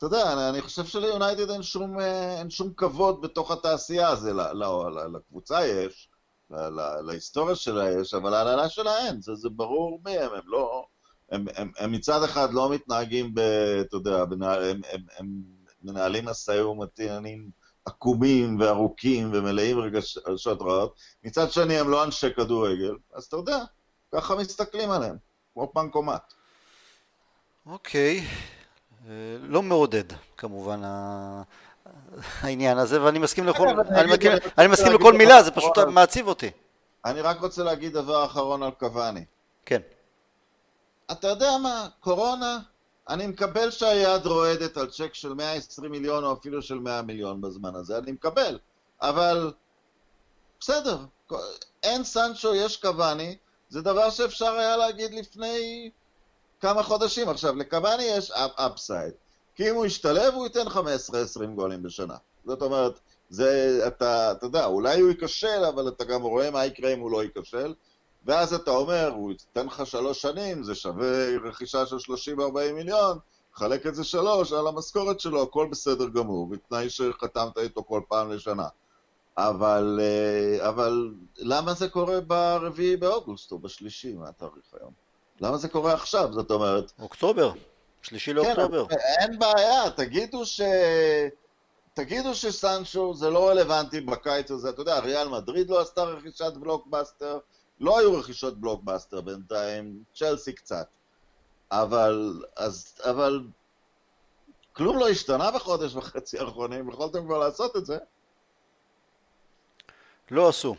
אתה יודע, אני חושב שליונייטד אין שום, אין שום כבוד בתוך התעשייה הזו, לקבוצה יש, להיסטוריה שלה יש, אבל להנהלה שלה אין, זה, זה ברור מי הם, הם לא... הם, הם, הם מצד אחד לא מתנהגים ב... אתה יודע, הם, הם, הם, הם מנהלים משאי ומתנים עקומים וארוכים ומלאים רגשות רעות, מצד שני הם לא אנשי כדורגל, אז אתה יודע, ככה מסתכלים עליהם, כמו פנקומט. אוקיי, אה, לא מעודד כמובן העניין הזה, ואני מסכים לכל, אני, אני, אני מסכים לכל מילה, זה פשוט מעציב אותי. אני רק רוצה להגיד דבר אחרון על קוואני. כן. אתה יודע מה, קורונה, אני מקבל שהיד רועדת על צ'ק של 120 מיליון או אפילו של 100 מיליון בזמן הזה, אני מקבל, אבל בסדר, אין סנצ'ו, יש קוואני, זה דבר שאפשר היה להגיד לפני כמה חודשים. עכשיו, לקוואני יש אפסייד, כי אם הוא ישתלב הוא ייתן 15-20 גולים בשנה. זאת אומרת, זה, אתה, אתה יודע, אולי הוא ייכשל, אבל אתה גם רואה מה יקרה אם הוא לא ייכשל. ואז אתה אומר, הוא ייתן לך שלוש שנים, זה שווה רכישה של 30-40 מיליון, חלק את זה שלוש על המשכורת שלו, הכל בסדר גמור, בתנאי שחתמת איתו כל פעם לשנה. אבל, אה, אבל למה זה קורה ברביעי באוגוסט או בשלישי, מה התאריך היום? למה זה קורה עכשיו? זאת אומרת... אוקטובר, שלישי לאוקטובר. כן, אין בעיה, תגידו ש... תגידו שסנצ'ו זה לא רלוונטי בקיץ הזה, אתה יודע, ריאל מדריד לא עשתה רכישת בלוקבאסטר, לא היו רכישות בלוקבאסטר בינתיים, צ'לסי קצת. אבל, אז, אבל כלום לא השתנה בחודש וחצי האחרונים, יכולתם כבר לעשות את זה. לא עשו.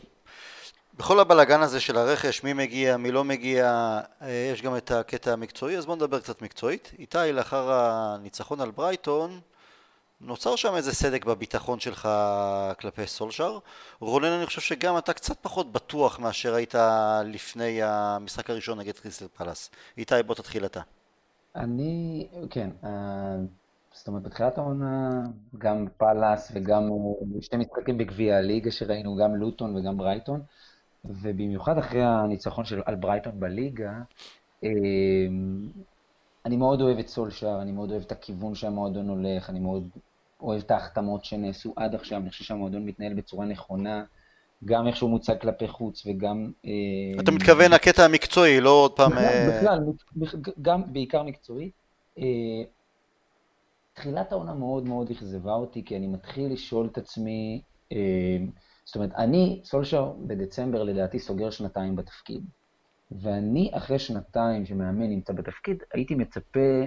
בכל הבלגן הזה של הרכש, מי מגיע, מי לא מגיע, אה, יש גם את הקטע המקצועי, אז בואו נדבר קצת מקצועית. איתי, לאחר הניצחון על ברייטון, נוצר שם איזה סדק בביטחון שלך כלפי סולשר. רונן, אני חושב שגם אתה קצת פחות בטוח מאשר היית לפני המשחק הראשון נגד קריסטל פלאס. איתי, בוא תתחיל אתה. אני, כן, uh, זאת אומרת, בתחילת העונה, גם פלאס וגם שתי משחקים בגביע הליגה שראינו, גם לוטון וגם ברייטון, ובמיוחד אחרי הניצחון של, על ברייטון בליגה, uh, אני מאוד אוהב את סולשר, אני מאוד אוהב את הכיוון שהמועדון הולך, אני מאוד אוהב את ההחתמות שנעשו עד עכשיו, אני חושב שהמועדון מתנהל בצורה נכונה. גם איך שהוא מוצג כלפי חוץ וגם... אתה מתכוון הקטע המקצועי, לא עוד פעם... בכלל, גם בעיקר מקצועי. תחילת העונה מאוד מאוד אכזבה אותי, כי אני מתחיל לשאול את עצמי, זאת אומרת, אני, סולשר בדצמבר לדעתי סוגר שנתיים בתפקיד. ואני אחרי שנתיים שמאמן נמצא בתפקיד, הייתי מצפה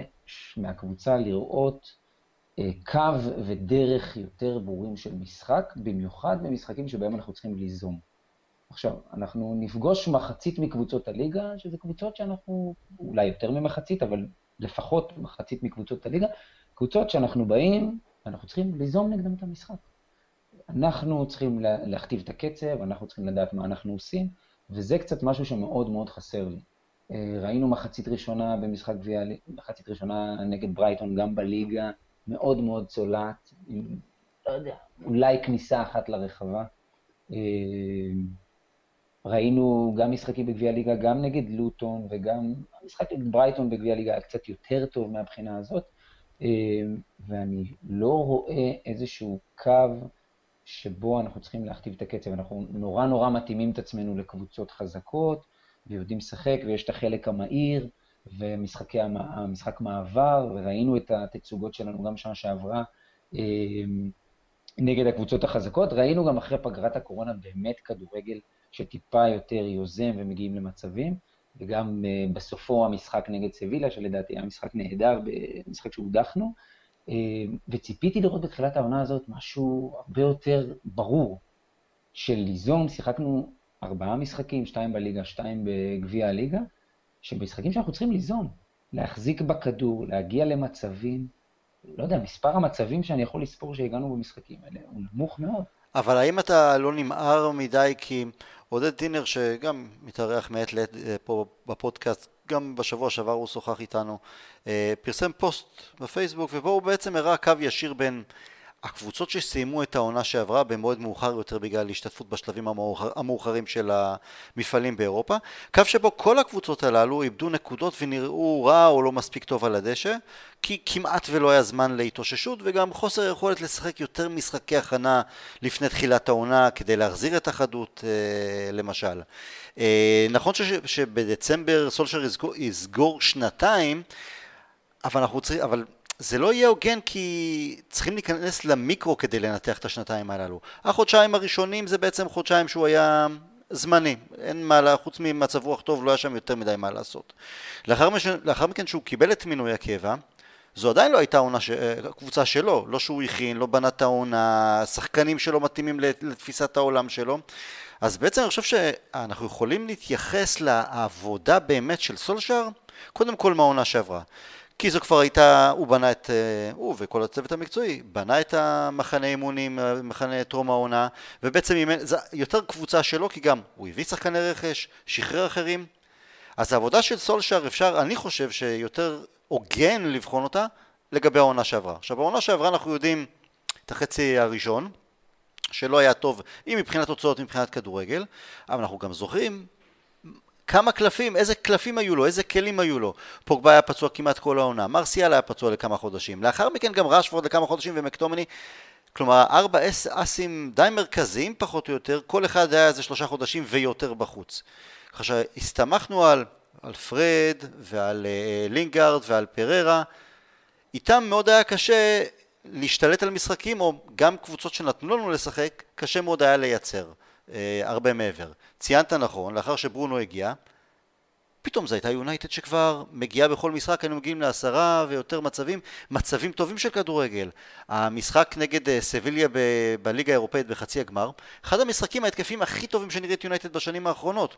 מהקבוצה לראות אה, קו ודרך יותר ברורים של משחק, במיוחד במשחקים שבהם אנחנו צריכים ליזום. עכשיו, אנחנו נפגוש מחצית מקבוצות הליגה, שזה קבוצות שאנחנו, אולי יותר ממחצית, אבל לפחות מחצית מקבוצות הליגה, קבוצות שאנחנו באים, ואנחנו צריכים ליזום נגדם את המשחק. אנחנו צריכים להכתיב את הקצב, אנחנו צריכים לדעת מה אנחנו עושים, וזה קצת משהו שמאוד מאוד חסר לי. אה, ראינו מחצית ראשונה במשחק גביע, מחצית ראשונה נגד ברייטון גם בליגה, מאוד מאוד צולעת, עם, לא יודע, אולי כניסה אחת לרחבה. אה, ראינו גם משחקים בגביע ליגה, גם נגד לוטון, וגם המשחק נגד ברייטון בגביע ליגה היה קצת יותר טוב מהבחינה הזאת, אה, ואני לא רואה איזשהו קו שבו אנחנו צריכים להכתיב את הקצב. אנחנו נורא נורא מתאימים את עצמנו לקבוצות חזקות, ויודעים לשחק, ויש את החלק המהיר, ומשחק מעבר, וראינו את התצוגות שלנו גם שנה שעברה אמ, נגד הקבוצות החזקות. ראינו גם אחרי פגרת הקורונה באמת כדורגל שטיפה יותר יוזם ומגיעים למצבים, וגם אה, בסופו המשחק נגד סבילה, שלדעתי היה משחק נהדר, משחק שהודחנו. אמ, וציפיתי לראות בתחילת העונה הזאת משהו הרבה יותר ברור של ליזום, שיחקנו ארבעה משחקים, שתיים בליגה, שתיים בגביע הליגה, שבמשחקים שאנחנו צריכים ליזום, להחזיק בכדור, להגיע למצבים, לא יודע, מספר המצבים שאני יכול לספור שהגענו במשחקים האלה הוא נמוך מאוד. אבל האם אתה לא נמהר מדי כי עודד טינר שגם מתארח מעת לעת אה, פה בפודקאסט גם בשבוע שעבר הוא שוחח איתנו, אה, פרסם פוסט בפייסבוק ובו הוא בעצם הראה קו ישיר בין הקבוצות שסיימו את העונה שעברה במועד מאוחר יותר בגלל השתתפות בשלבים המאוחר, המאוחרים של המפעלים באירופה, קו שבו כל הקבוצות הללו איבדו נקודות ונראו רע או לא מספיק טוב על הדשא, כי כמעט ולא היה זמן להתאוששות וגם חוסר יכולת לשחק יותר משחקי הכנה לפני תחילת העונה כדי להחזיר את החדות אה, למשל. אה, נכון שבדצמבר סולשר יסגור, יסגור שנתיים אבל אנחנו צריכים, אבל זה לא יהיה הוגן כי צריכים להיכנס למיקרו כדי לנתח את השנתיים הללו. החודשיים הראשונים זה בעצם חודשיים שהוא היה זמני, אין מה, חוץ ממצב רוח טוב לא היה שם יותר מדי מה לעשות. לאחר, מש... לאחר מכן שהוא קיבל את מינוי הקבע, זו עדיין לא הייתה עונה ש... קבוצה שלו, לא שהוא הכין, לא בנה את העונה, שחקנים שלא מתאימים לתפיסת העולם שלו. אז בעצם אני חושב שאנחנו יכולים להתייחס לעבודה באמת של סולשר, קודם כל מהעונה שעברה. כי זו כבר הייתה, הוא בנה את, אה, הוא וכל הצוות המקצועי, בנה את המחנה אימונים, מחנה טרום העונה, ובעצם זו יותר קבוצה שלו, כי גם הוא הביא שחקני רכש, שחרר אחרים. אז העבודה של סולשר אפשר, אני חושב שיותר הוגן לבחון אותה לגבי העונה שעברה. עכשיו בעונה שעברה אנחנו יודעים את החצי הראשון, שלא היה טוב, אם מבחינת הוצאות, מבחינת כדורגל, אבל אנחנו גם זוכרים כמה קלפים, איזה קלפים היו לו, איזה כלים היו לו. פוגבה היה פצוע כמעט כל העונה, מרסיאל היה פצוע לכמה חודשים, לאחר מכן גם רשפורד לכמה חודשים ומקטומני, כלומר ארבע אסים די מרכזיים פחות או יותר, כל אחד היה איזה שלושה חודשים ויותר בחוץ. ככה שהסתמכנו על, על פרד ועל אה, לינגארד ועל פריירה, איתם מאוד היה קשה להשתלט על משחקים, או גם קבוצות שנתנו לנו לשחק, קשה מאוד היה לייצר. אה, הרבה מעבר. ציינת נכון, לאחר שברונו הגיע, פתאום זו הייתה יונייטד שכבר מגיעה בכל משחק, היינו מגיעים לעשרה ויותר מצבים, מצבים טובים של כדורגל. המשחק נגד אה, סביליה ב- בליגה האירופאית בחצי הגמר, אחד המשחקים ההתקפים הכי טובים שנראית יונייטד בשנים האחרונות.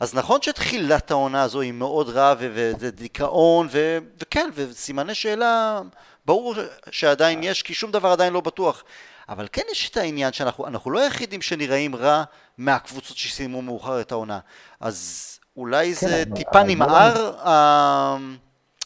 אז נכון שתחילת העונה הזו היא מאוד רעה ודיכאון ו- וכן, וסימני שאלה, ברור שעדיין יש, כי שום דבר עדיין לא בטוח. אבל כן יש את העניין שאנחנו לא היחידים שנראים רע מהקבוצות שסיימו מאוחר את העונה. אז אולי כן, זה אבל, טיפה אבל נמהר. אה...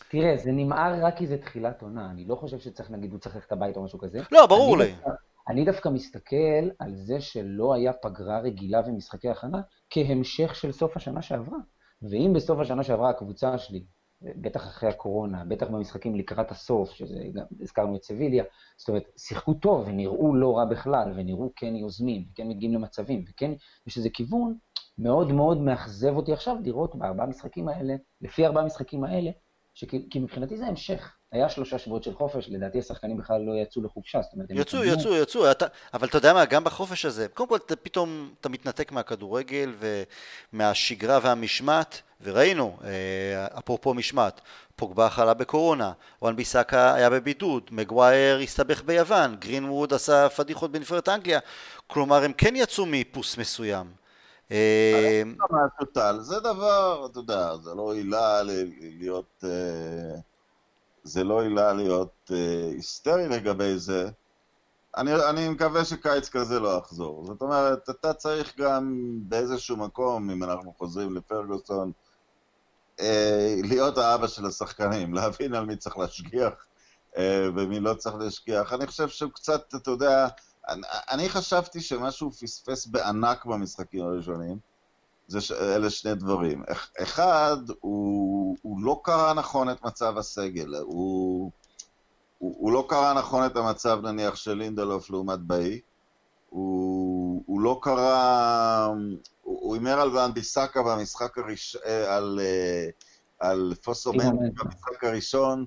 תראה, זה נמהר רק כי זה תחילת עונה. אני לא חושב שצריך, נגיד, הוא צריך ללכת הביתה או משהו כזה. לא, ברור לי. דווקא, אני דווקא מסתכל על זה שלא היה פגרה רגילה ומשחקי הכנה כהמשך של סוף השנה שעברה. ואם בסוף השנה שעברה הקבוצה שלי בטח אחרי הקורונה, בטח במשחקים לקראת הסוף, שזה גם, הזכרנו את סביליה, זאת אומרת, שיחקו טוב ונראו לא רע בכלל, ונראו כן יוזמים, וכן מגיעים למצבים, וכן יש איזה כיוון מאוד מאוד מאכזב אותי עכשיו לראות בארבעה משחקים האלה, לפי ארבעה משחקים האלה, שכי, כי מבחינתי זה המשך. היה שלושה שבועות של חופש, לדעתי השחקנים בכלל לא יצאו לחופשה, זאת אומרת, יצאו, יצאו, יצאו, יצאו, אתה, אבל אתה יודע מה, גם בחופש הזה, קודם כל אתה פתאום אתה מתנתק מהכדורגל ומהשגרה והמשמעת, וראינו, אה, אפרופו משמעת, פוגבה חלה בקורונה, וואן ביסאקה היה בבידוד, מגווייר הסתבך ביוון, גרינווד עשה פדיחות בנבחרת אנגליה, כלומר הם כן יצאו מאיפוס מסוים. אה, זה דבר, אתה יודע, זה לא עילה להיות... אה, זה לא עילה להיות היסטרי לגבי זה. אני, אני מקווה שקיץ כזה לא יחזור. זאת אומרת, אתה צריך גם באיזשהו מקום, אם אנחנו חוזרים לפרגוסון, להיות האבא של השחקנים, להבין על מי צריך להשגיח אה, ומי לא צריך להשגיח. אני חושב שהוא קצת, אתה יודע, אני, אני חשבתי שמה שהוא פספס בענק במשחקים הראשונים, זה ש... אלה שני דברים. אחד, הוא, הוא לא קרא נכון את מצב הסגל. הוא, הוא, הוא לא קרא נכון את המצב, נניח, של לינדלוף לעומת באי. הוא, הוא לא קרא... הוא הימר על ואן ביסאקה במשחק הראשון, אה, על, אה, על פוסומנט במשחק הראשון.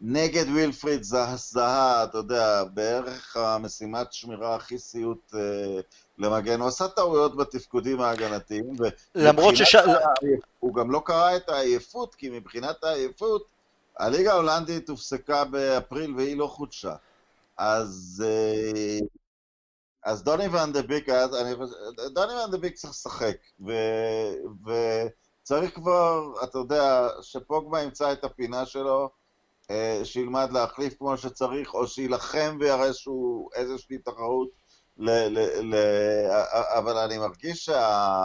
נגד וילפריד זהה, אתה יודע, בערך המשימת שמירה הכי סיוט אה, למגן. הוא עשה טעויות בתפקודים ההגנתיים. למרות שש... הוא גם לא קרא את העייפות, כי מבחינת העייפות, הליגה ההולנדית הופסקה באפריל והיא לא חודשה. אז... אה, אז דוני ואן דה ביק, דוני ואן דה ביק צריך לשחק, ו, וצריך כבר, אתה יודע, שפוגמה ימצא את הפינה שלו, אה, שילמד להחליף כמו שצריך, או שיילחם ויראה שהוא איזושהי תחרות. ל, ל, ל, אבל אני מרגיש שה,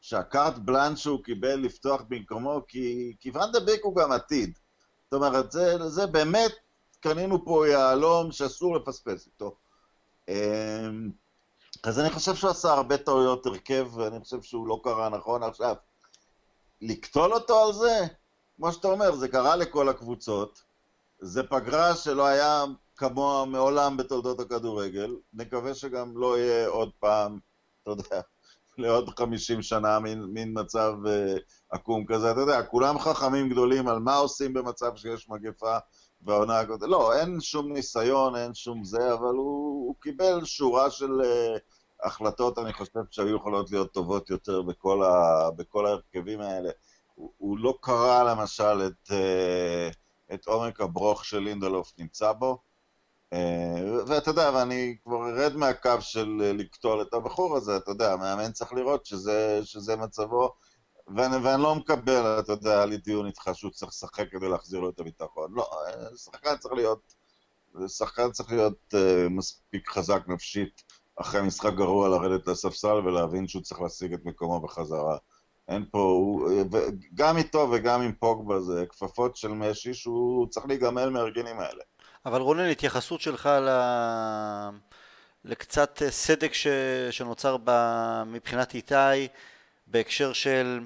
שהקארט בלאנד שהוא קיבל לפתוח במקומו, כי, כי ואן דה ביק הוא גם עתיד. זאת אומרת, זה, זה באמת, קנינו פה יהלום שאסור לפספס איתו. אמ, אז אני חושב שהוא עשה הרבה טעויות הרכב, ואני חושב שהוא לא קרה נכון עכשיו. לקטול אותו על זה? כמו שאתה אומר, זה קרה לכל הקבוצות. זה פגרה שלא היה כמוה מעולם בתולדות הכדורגל. נקווה שגם לא יהיה עוד פעם, אתה יודע, לעוד 50 שנה, מין, מין מצב uh, עקום כזה. אתה יודע, כולם חכמים גדולים על מה עושים במצב שיש מגפה והעונה הקודמת. לא, אין שום ניסיון, אין שום זה, אבל הוא, הוא קיבל שורה של uh, החלטות, אני חושב, שהיו יכולות להיות טובות יותר בכל, ה, בכל ההרכבים האלה. הוא, הוא לא קרא למשל את, uh, את עומק הברוך של לינדלוף נמצא בו. Uh, ואתה יודע, ואני כבר ארד מהקו של לקטול את הבחור הזה, אתה יודע, המאמן צריך לראות שזה, שזה מצבו, ואני, ואני לא מקבל, אתה יודע, היה לי דיון איתך שהוא צריך לשחק כדי להחזיר לו את הביטחון. לא, שחקן צריך להיות, שחקן צריך להיות uh, מספיק חזק נפשית אחרי משחק גרוע לרדת לספסל ולהבין שהוא צריך להשיג את מקומו בחזרה. אין פה, הוא, גם איתו וגם עם פוגבה זה כפפות של משי שהוא צריך להיגמל מהארגנים האלה. אבל רונן, התייחסות שלך ל... לקצת סדק ש... שנוצר ב... מבחינת איתי בהקשר של...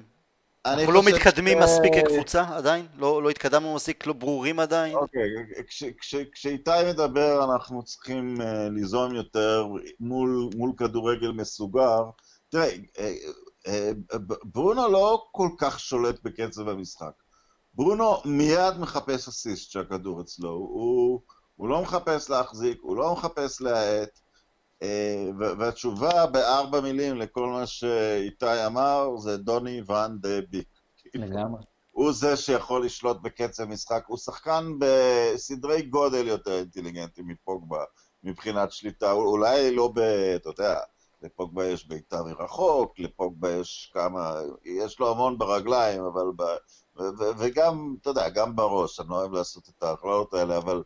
אנחנו לא מתקדמים ש... מספיק כקבוצה עדיין? לא, לא התקדמנו מספיק, לא ברורים עדיין? אוקיי. כש, כש, כשאיתי מדבר אנחנו צריכים uh, ליזום יותר מול, מול כדורגל מסוגר. תראה, uh, uh, ברונו לא כל כך שולט בקצב המשחק. ברונו מיד מחפש אסיסט שהכדור אצלו, הוא, הוא לא מחפש להחזיק, הוא לא מחפש להאט, והתשובה בארבע מילים לכל מה שאיתי אמר זה דוני ואן דה ביק. לגמרי. הוא זה שיכול לשלוט בקצב משחק, הוא שחקן בסדרי גודל יותר אינטליגנטי מפוגבה מבחינת שליטה, אולי לא ב... אתה יודע, לפוגבה יש בעיטה מרחוק, לפוגבה יש כמה, יש לו המון ברגליים, אבל ב... וגם, אתה יודע, גם בראש, אני לא אוהב לעשות את ההכללות האלה, אבל,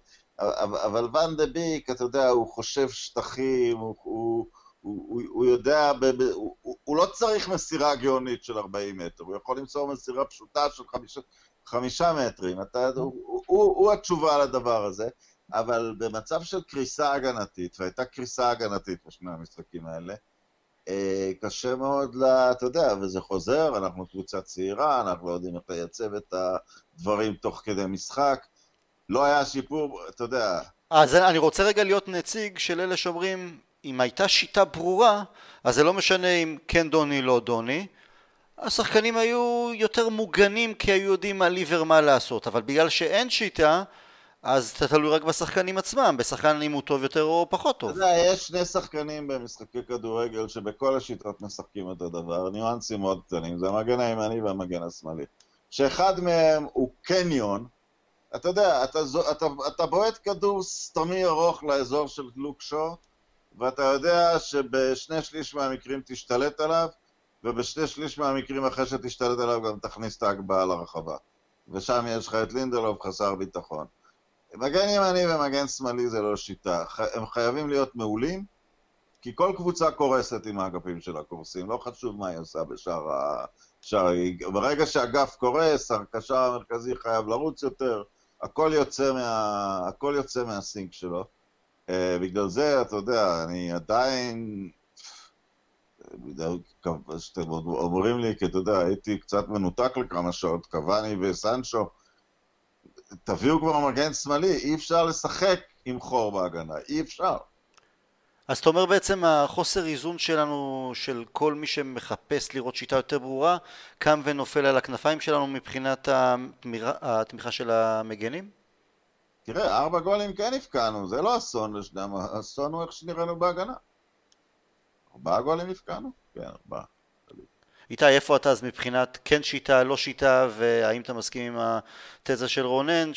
אבל, ואן דה ביק, אתה יודע, הוא חושב שטחים, הוא, הוא, הוא, הוא יודע, הוא, הוא לא צריך מסירה גאונית של 40 מטר, הוא יכול למצוא מסירה פשוטה של חמישה, חמישה מטרים, אתה, הוא, הוא, הוא התשובה לדבר הזה, אבל במצב של קריסה הגנתית, והייתה קריסה הגנתית בשני המשחקים האלה, אה, קשה מאוד, לה, אתה יודע, וזה חוזר, אנחנו קבוצה צעירה, אנחנו לא יודעים איך לייצב את הדברים תוך כדי משחק. לא היה שיפור, אתה יודע. אז אני רוצה רגע להיות נציג של אלה שאומרים, אם הייתה שיטה ברורה, אז זה לא משנה אם כן דוני, לא דוני. השחקנים היו יותר מוגנים כי היו יודעים מה ליבר מה לעשות, אבל בגלל שאין שיטה, אז אתה תלוי רק בשחקנים עצמם, בשחקן אם הוא טוב יותר או פחות טוב. אתה יודע, יש שני שחקנים במשחקי כדורגל שבכל השיטות משחקים אותו דבר, ניואנסים מאוד קטנים, זה המגן הימני והמגן השמאלי. שאחד מהם הוא קניון, אתה יודע, אתה, אתה, אתה בועט כדור סתמי ארוך לאזור של לוקשו, ואתה יודע שבשני שליש מהמקרים תשתלט עליו, ובשני שליש מהמקרים אחרי שתשתלט עליו גם תכניס את ההגבהה לרחבה. ושם יש לך את לינדלוב חסר ביטחון. מגן ימני ומגן שמאלי זה לא שיטה. הם חייבים להיות מעולים, כי כל קבוצה קורסת עם האגפים של הקורסים, לא חשוב מה היא עושה בשאר ה... שער... ברגע שאגף קורס, הקשר המרכזי חייב לרוץ יותר, הכל יוצא, מה... הכל יוצא מהסינק שלו. Uh, בגלל זה, אתה יודע, אני עדיין... שאתם אומרים לי, כי אתה יודע, הייתי קצת מנותק לכמה שעות, קוואני וסנצ'ו, תביאו כבר מגן שמאלי, אי אפשר לשחק עם חור בהגנה, אי אפשר. אז אתה אומר בעצם החוסר איזון שלנו, של כל מי שמחפש לראות שיטה יותר ברורה, קם ונופל על הכנפיים שלנו מבחינת התמיכה של המגנים? תראה, ארבע גולים כן הפקענו, זה לא אסון לשנם, האסון הוא איך שנראינו בהגנה. ארבעה גולים הפקענו? כן, ארבעה. איתי, איפה אתה אז מבחינת כן שיטה, לא שיטה, והאם אתה מסכים עם התזה של רונן,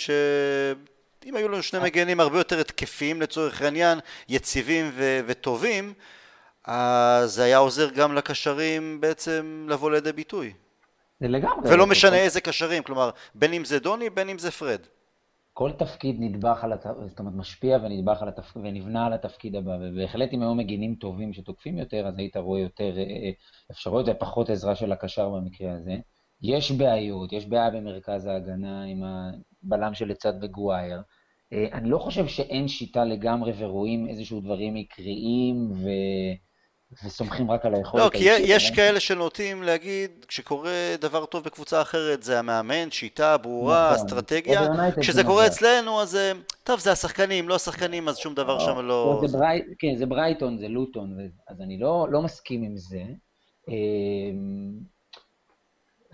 שאם היו לנו שני מגנים הרבה יותר התקפיים לצורך העניין, יציבים ו- וטובים, אז זה היה עוזר גם לקשרים בעצם לבוא לידי ביטוי. לגמרי. ולא משנה איזה קשרים, כלומר, בין אם זה דוני, בין אם זה פרד. כל תפקיד נדבך על התפקיד, זאת אומרת משפיע ונדבך על התפקיד, ונבנה על התפקיד הבא, ובהחלט אם היו מגינים טובים שתוקפים יותר, אז היית רואה יותר אה, אה, אפשרויות ופחות עזרה של הקשר במקרה הזה. יש בעיות, יש בעיה במרכז ההגנה עם הבלם שלצד וגווייר. אה, אני לא חושב שאין שיטה לגמרי ורואים איזשהו דברים מקריים ו... וסומכים רק על היכולת לא, כי יש כאלה שנוטים להגיד, כשקורה דבר טוב בקבוצה אחרת, זה המאמן, שיטה ברורה, נכון. אסטרטגיה. כשזה קורה אצלנו, אז טוב, זה השחקנים, לא השחקנים, אז שום דבר שם לא... כן, זה ברייטון, זה לוטון, אז אני לא, לא מסכים עם זה.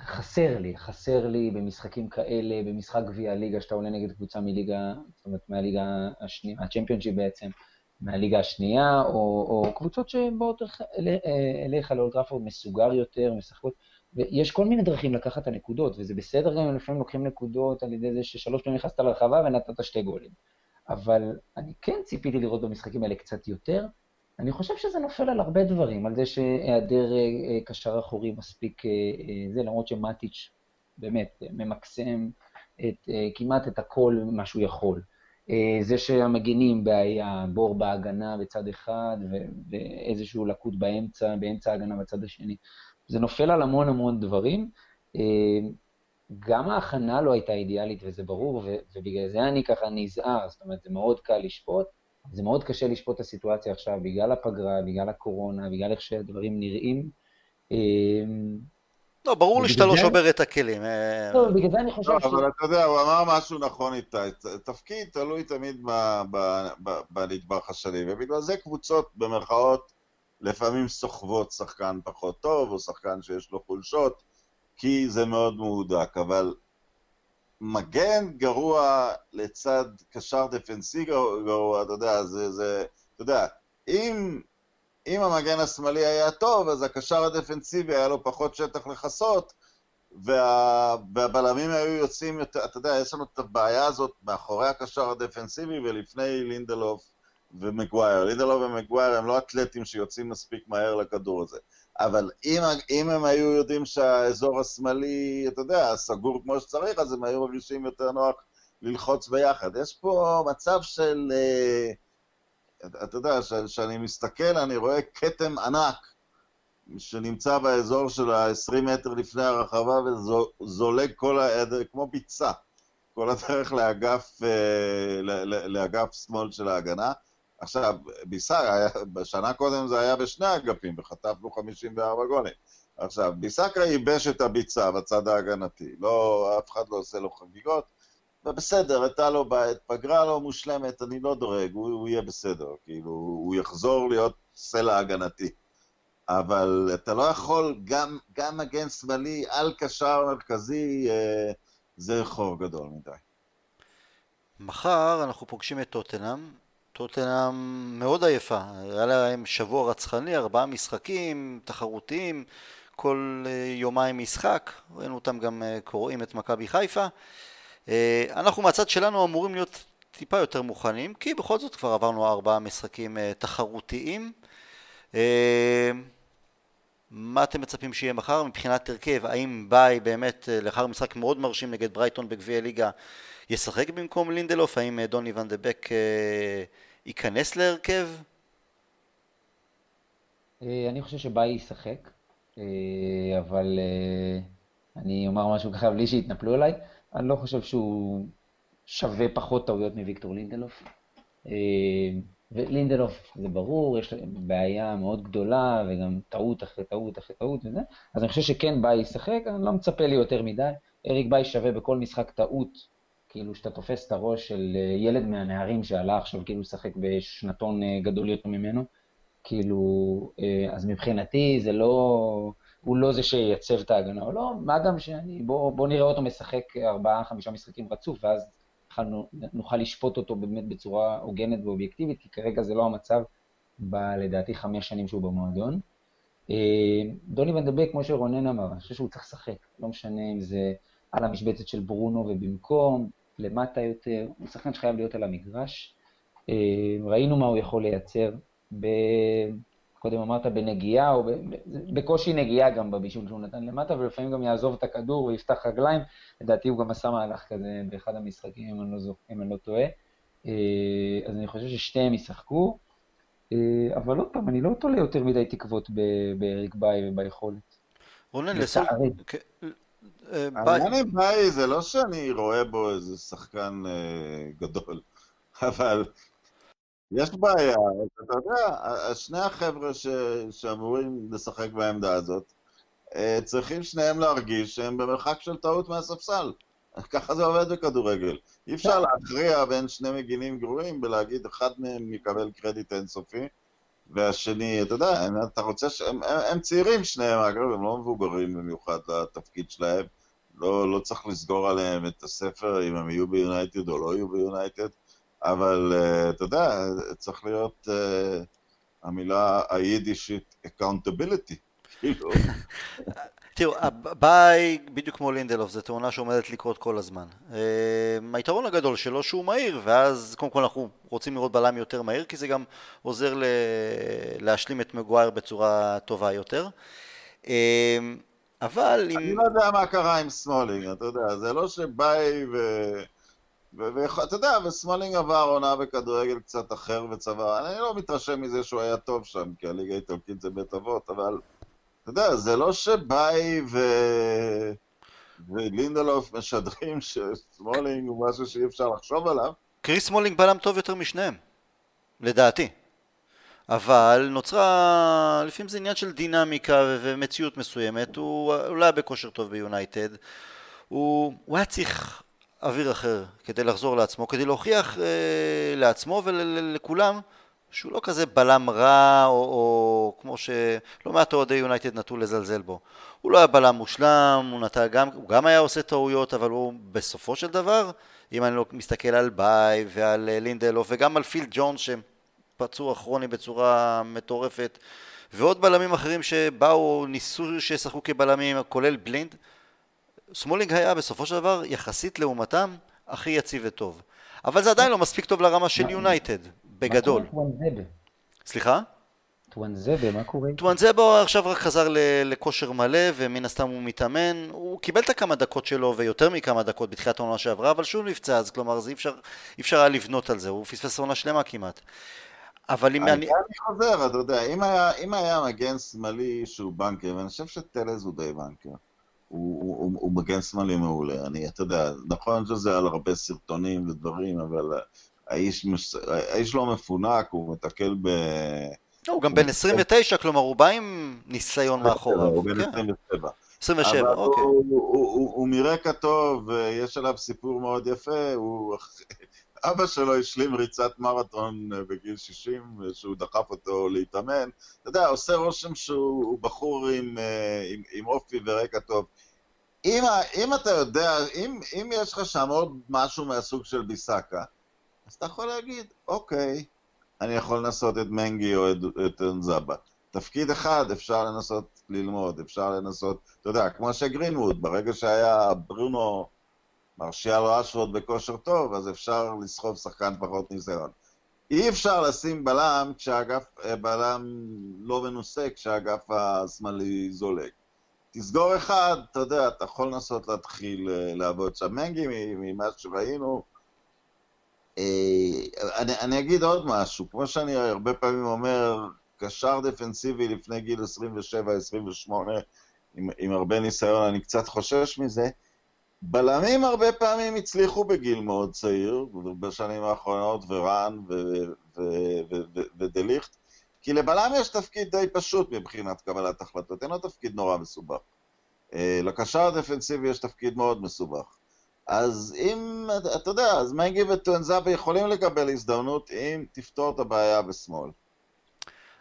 חסר לי, חסר לי במשחקים כאלה, במשחק גביע הליגה, שאתה עולה נגד קבוצה מליגה, זאת אומרת, מהליגה השנייה, הצ'מפיונשיפ בעצם. מהליגה השנייה, או, או קבוצות שבאות אליך לאולטראפורד מסוגר יותר, משחקות, ויש כל מיני דרכים לקחת את הנקודות, וזה בסדר גם אם לפעמים לוקחים נקודות על ידי זה ששלוש פעמים נכנסת לרחבה ונתת שתי גולים. אבל אני כן ציפיתי לראות במשחקים האלה קצת יותר. אני חושב שזה נופל על הרבה דברים, על זה שהיעדר אה, אה, קשר אחורי מספיק אה, זה, למרות שמטיץ' באמת ממקסם את, כמעט את הכל מה שהוא יכול. זה שהמגנים בעיה, בור בהגנה בצד אחד ואיזשהו לקות באמצע, באמצע ההגנה בצד השני. זה נופל על המון המון דברים. גם ההכנה לא הייתה אידיאלית וזה ברור, ובגלל זה אני ככה נזהר, זאת אומרת, זה מאוד קל לשפוט, זה מאוד קשה לשפוט את הסיטואציה עכשיו בגלל הפגרה, בגלל הקורונה, בגלל איך שהדברים נראים. אה, לא, ברור לי שאתה לא שובר את הכלים. אה, לא, בגלל זה אני חושב ש... אבל אתה יודע, הוא אמר משהו נכון איתי. תפקיד תלוי תמיד בנדבך השני, ובגלל זה קבוצות, במרכאות, לפעמים סוחבות שחקן פחות טוב, או שחקן שיש לו חולשות, כי זה מאוד מהודק. אבל מגן גרוע לצד קשר דפנסיבי גרוע, אתה יודע, זה, זה, אתה יודע, אם אם המגן השמאלי היה טוב, אז הקשר הדפנסיבי היה לו פחות שטח לכסות, וה... והבלמים היו יוצאים יותר, אתה יודע, יש לנו את הבעיה הזאת מאחורי הקשר הדפנסיבי ולפני לינדלוף ומגווייר. לינדלוף ומגווייר הם לא אתלטים שיוצאים מספיק מהר לכדור הזה. אבל אם, אם הם היו יודעים שהאזור השמאלי, אתה יודע, סגור כמו שצריך, אז הם היו מרגישים יותר נוח ללחוץ ביחד. יש פה מצב של... Uh, אתה יודע, כשאני מסתכל אני רואה כתם ענק שנמצא באזור של ה-20 מטר לפני הרחבה וזולג כל העדר, כמו ביצה, כל הדרך לאגף, אה, לאגף שמאל של ההגנה. עכשיו, ביסאקה, בשנה קודם זה היה בשני אגפים, וחטפנו 54 גולים. עכשיו, ביסאקה ייבש את הביצה בצד ההגנתי, לא, אף אחד לא עושה לו חגיגות, ובסדר, הייתה לו בעיה, פגרה לא מושלמת, אני לא דורג, הוא, הוא יהיה בסדר, כאילו, הוא יחזור להיות סלע הגנתי. אבל אתה לא יכול, גם, גם מגן שמאלי על קשר מרכזי, אה, זה חור גדול מדי. מחר אנחנו פוגשים את טוטנאם, טוטנאם מאוד עייפה, היה להם שבוע רצחני, ארבעה משחקים תחרותיים, כל אה, יומיים משחק, ראינו אותם גם אה, קוראים את מכבי חיפה. אה, אנחנו מהצד שלנו אמורים להיות טיפה יותר מוכנים, כי בכל זאת כבר עברנו ארבעה משחקים תחרותיים. מה אתם מצפים שיהיה מחר מבחינת הרכב? האם ביי באמת לאחר משחק מאוד מרשים נגד ברייטון בגביע ליגה ישחק במקום לינדלוף? האם דוני ון דה בק ייכנס להרכב? אני חושב שביי ישחק. אה, אבל אה, אני אומר משהו ככה בלי שיתנפלו עליי, אני לא חושב שהוא שווה פחות טעויות מוויקטור לינדלוף. אה, ולינדלוף, זה ברור, יש בעיה מאוד גדולה, וגם טעות אחרי טעות אחרי טעות וזה, אז אני חושב שכן ביי ישחק, אני לא מצפה לי יותר מדי. אריק ביי שווה בכל משחק טעות, כאילו שאתה תופס את הראש של ילד מהנערים שעלה עכשיו כאילו לשחק בשנתון גדול יותר ממנו. כאילו, אה, אז מבחינתי זה לא, הוא לא זה שייצב את ההגנה או לא, מה גם שאני, בוא, בוא נראה אותו משחק ארבעה, חמישה משחקים רצוף, ואז נוכל לשפוט אותו באמת בצורה הוגנת ואובייקטיבית, כי כרגע זה לא המצב בלדעתי חמש שנים שהוא במועדון. אה, דוני ונדבק, כמו שרונן אמר, אני חושב שהוא צריך לשחק, לא משנה אם זה על המשבצת של ברונו ובמקום, למטה יותר, הוא שחקן שחייב להיות על המגרש. אה, ראינו מה הוא יכול לייצר, ב... קודם אמרת בנגיעה, או ב... בקושי נגיעה גם בבישול שהוא נתן למטה, ולפעמים גם יעזוב את הכדור ויפתח רגליים. לדעתי הוא גם עשה מהלך כזה באחד המשחקים, אם אני לא, זוכ... אם אני לא טועה. אה, אז אני חושב ששתיהם ישחקו, אה, אבל עוד פעם, אני לא תולה יותר מדי תקוות באריק ביי וביכולת. רונן, לסול... אה, העניין עם ביי זה לא שאני רואה בו איזה שחקן גדול, אבל יש בעיה, אתה יודע, שני החבר'ה ש... שאמורים לשחק בעמדה הזאת, אה, צריכים שניהם להרגיש שהם במרחק של טעות מהספסל. ככה זה עובד בכדורגל. אי אפשר להכריע בין שני מגינים גרועים ולהגיד אחד מהם יקבל קרדיט אינסופי, והשני, אתה יודע, אתה רוצה ש... הם, הם צעירים שניהם, אגב, הם לא מבוגרים במיוחד לתפקיד שלהם. לא, לא צריך לסגור עליהם את הספר אם הם יהיו ביונייטד או לא יהיו ביונייטד. אבל uh, אתה יודע, צריך להיות uh, המילה היידישית accountability, כאילו. תראו, באיי, בדיוק כמו לינדלוף, זו תאונה שעומדת לקרות כל הזמן. אה, היתרון הגדול שלו שהוא מהיר, ואז קודם כל אנחנו רוצים לראות בלם יותר מהיר, כי זה גם עוזר. להשלים את מגווייר בצורה טובה יותר. אבל אם... אני לא יודע מה קרה עם סמולינג, אתה יודע, זה לא שבאיי ו... ואתה יודע, וסמולינג עבר עונה בכדורגל קצת אחר וצבר, אני לא מתרשם מזה שהוא היה טוב שם, כי הליגה האיטלקית זה בית אבות, אבל אתה יודע, זה לא שבאיי ו... ולינדלוף משדרים שסמולינג הוא משהו שאי אפשר לחשוב עליו. קריס סמולינג בלם טוב יותר משניהם, לדעתי. אבל נוצרה, לפעמים זה עניין של דינמיקה ומציאות מסוימת, הוא לא היה בכושר טוב ביונייטד, הוא, הוא היה צריך אוויר אחר כדי לחזור לעצמו, כדי להוכיח אה, לעצמו ולכולם שהוא לא כזה בלם רע, או, או כמו שלא מעט אוהדי יונייטד נטו לזלזל בו. הוא לא היה בלם מושלם, הוא, נטע גם, הוא גם היה עושה טעויות, אבל הוא בסופו של דבר, אם אני לא מסתכל על באיי ועל אה, לינדלוף וגם על פיל ג'ונס שפצוע כרוני בצורה מטורפת, ועוד בלמים אחרים שבאו, ניסו שישחקו כבלמים, כולל בלינד, סמולינג היה בסופו של דבר, יחסית לעומתם, הכי יציב וטוב. אבל זה עדיין לא מספיק טוב לרמה של יונייטד, בגדול. סליחה? טואנזבה, מה קורה? טואנזבה עכשיו רק חזר לכושר מלא, ומן הסתם הוא מתאמן. הוא קיבל את הכמה דקות שלו, ויותר מכמה דקות בתחילת העונה שעברה, אבל שוב נפצע, אז כלומר, אי אפשר, אי אפשר היה לבנות על זה, הוא פספס עונה שלמה כמעט. אבל אם אני... אני חוזר, אתה יודע, אם היה, אם היה מגן שמאלי שהוא בנקר, ואני חושב שטלז הוא די בנקר. הוא, הוא, הוא מגן שמאלי מעולה. אני, אתה יודע, נכון שזה על הרבה סרטונים ודברים, אבל האיש, מש... האיש לא מפונק, הוא מתקל ב... לא, הוא גם בן 29, כלומר הוא בא עם ניסיון מאחוריו. הוא בן כן. 27. 27, אבל אוקיי. הוא, הוא, הוא, הוא מרקע טוב, יש עליו סיפור מאוד יפה, הוא... אבא שלו השלים ריצת מרתון בגיל 60, שהוא דחף אותו להתאמן. אתה יודע, עושה רושם שהוא בחור עם, אה, עם, עם אופי ורקע טוב. אם, אם אתה יודע, אם, אם יש לך שם עוד משהו מהסוג של ביסקה, אז אתה יכול להגיד, אוקיי, אני יכול לנסות את מנגי או את, את אנזבה. תפקיד אחד אפשר לנסות ללמוד, אפשר לנסות, אתה יודע, כמו שגרינווד, ברגע שהיה ברונו מרשיאל רשוורד בכושר טוב, אז אפשר לסחוב שחקן פחות ניסיון. אי אפשר לשים בלם כשהאגף, בלם לא מנוסה כשהאגף השמאלי זולג. תסגור אחד, אתה יודע, אתה יכול לנסות להתחיל לעבוד שם. מנגי, ממה שראינו, אני, אני אגיד עוד משהו, כמו שאני הרבה פעמים אומר, קשר דפנסיבי לפני גיל 27-28, עם, עם הרבה ניסיון, אני קצת חושש מזה. בלמים הרבה פעמים הצליחו בגיל מאוד צעיר, בשנים האחרונות, ורן ודליכט, כי לבלם יש תפקיד די פשוט מבחינת קבלת החלטות, אין לו תפקיד נורא מסובך. לקשר הדפנסיבי יש תפקיד מאוד מסובך. אז אם, אתה יודע, אז מנגי וטואנזאבה יכולים לקבל הזדמנות אם תפתור את הבעיה בשמאל.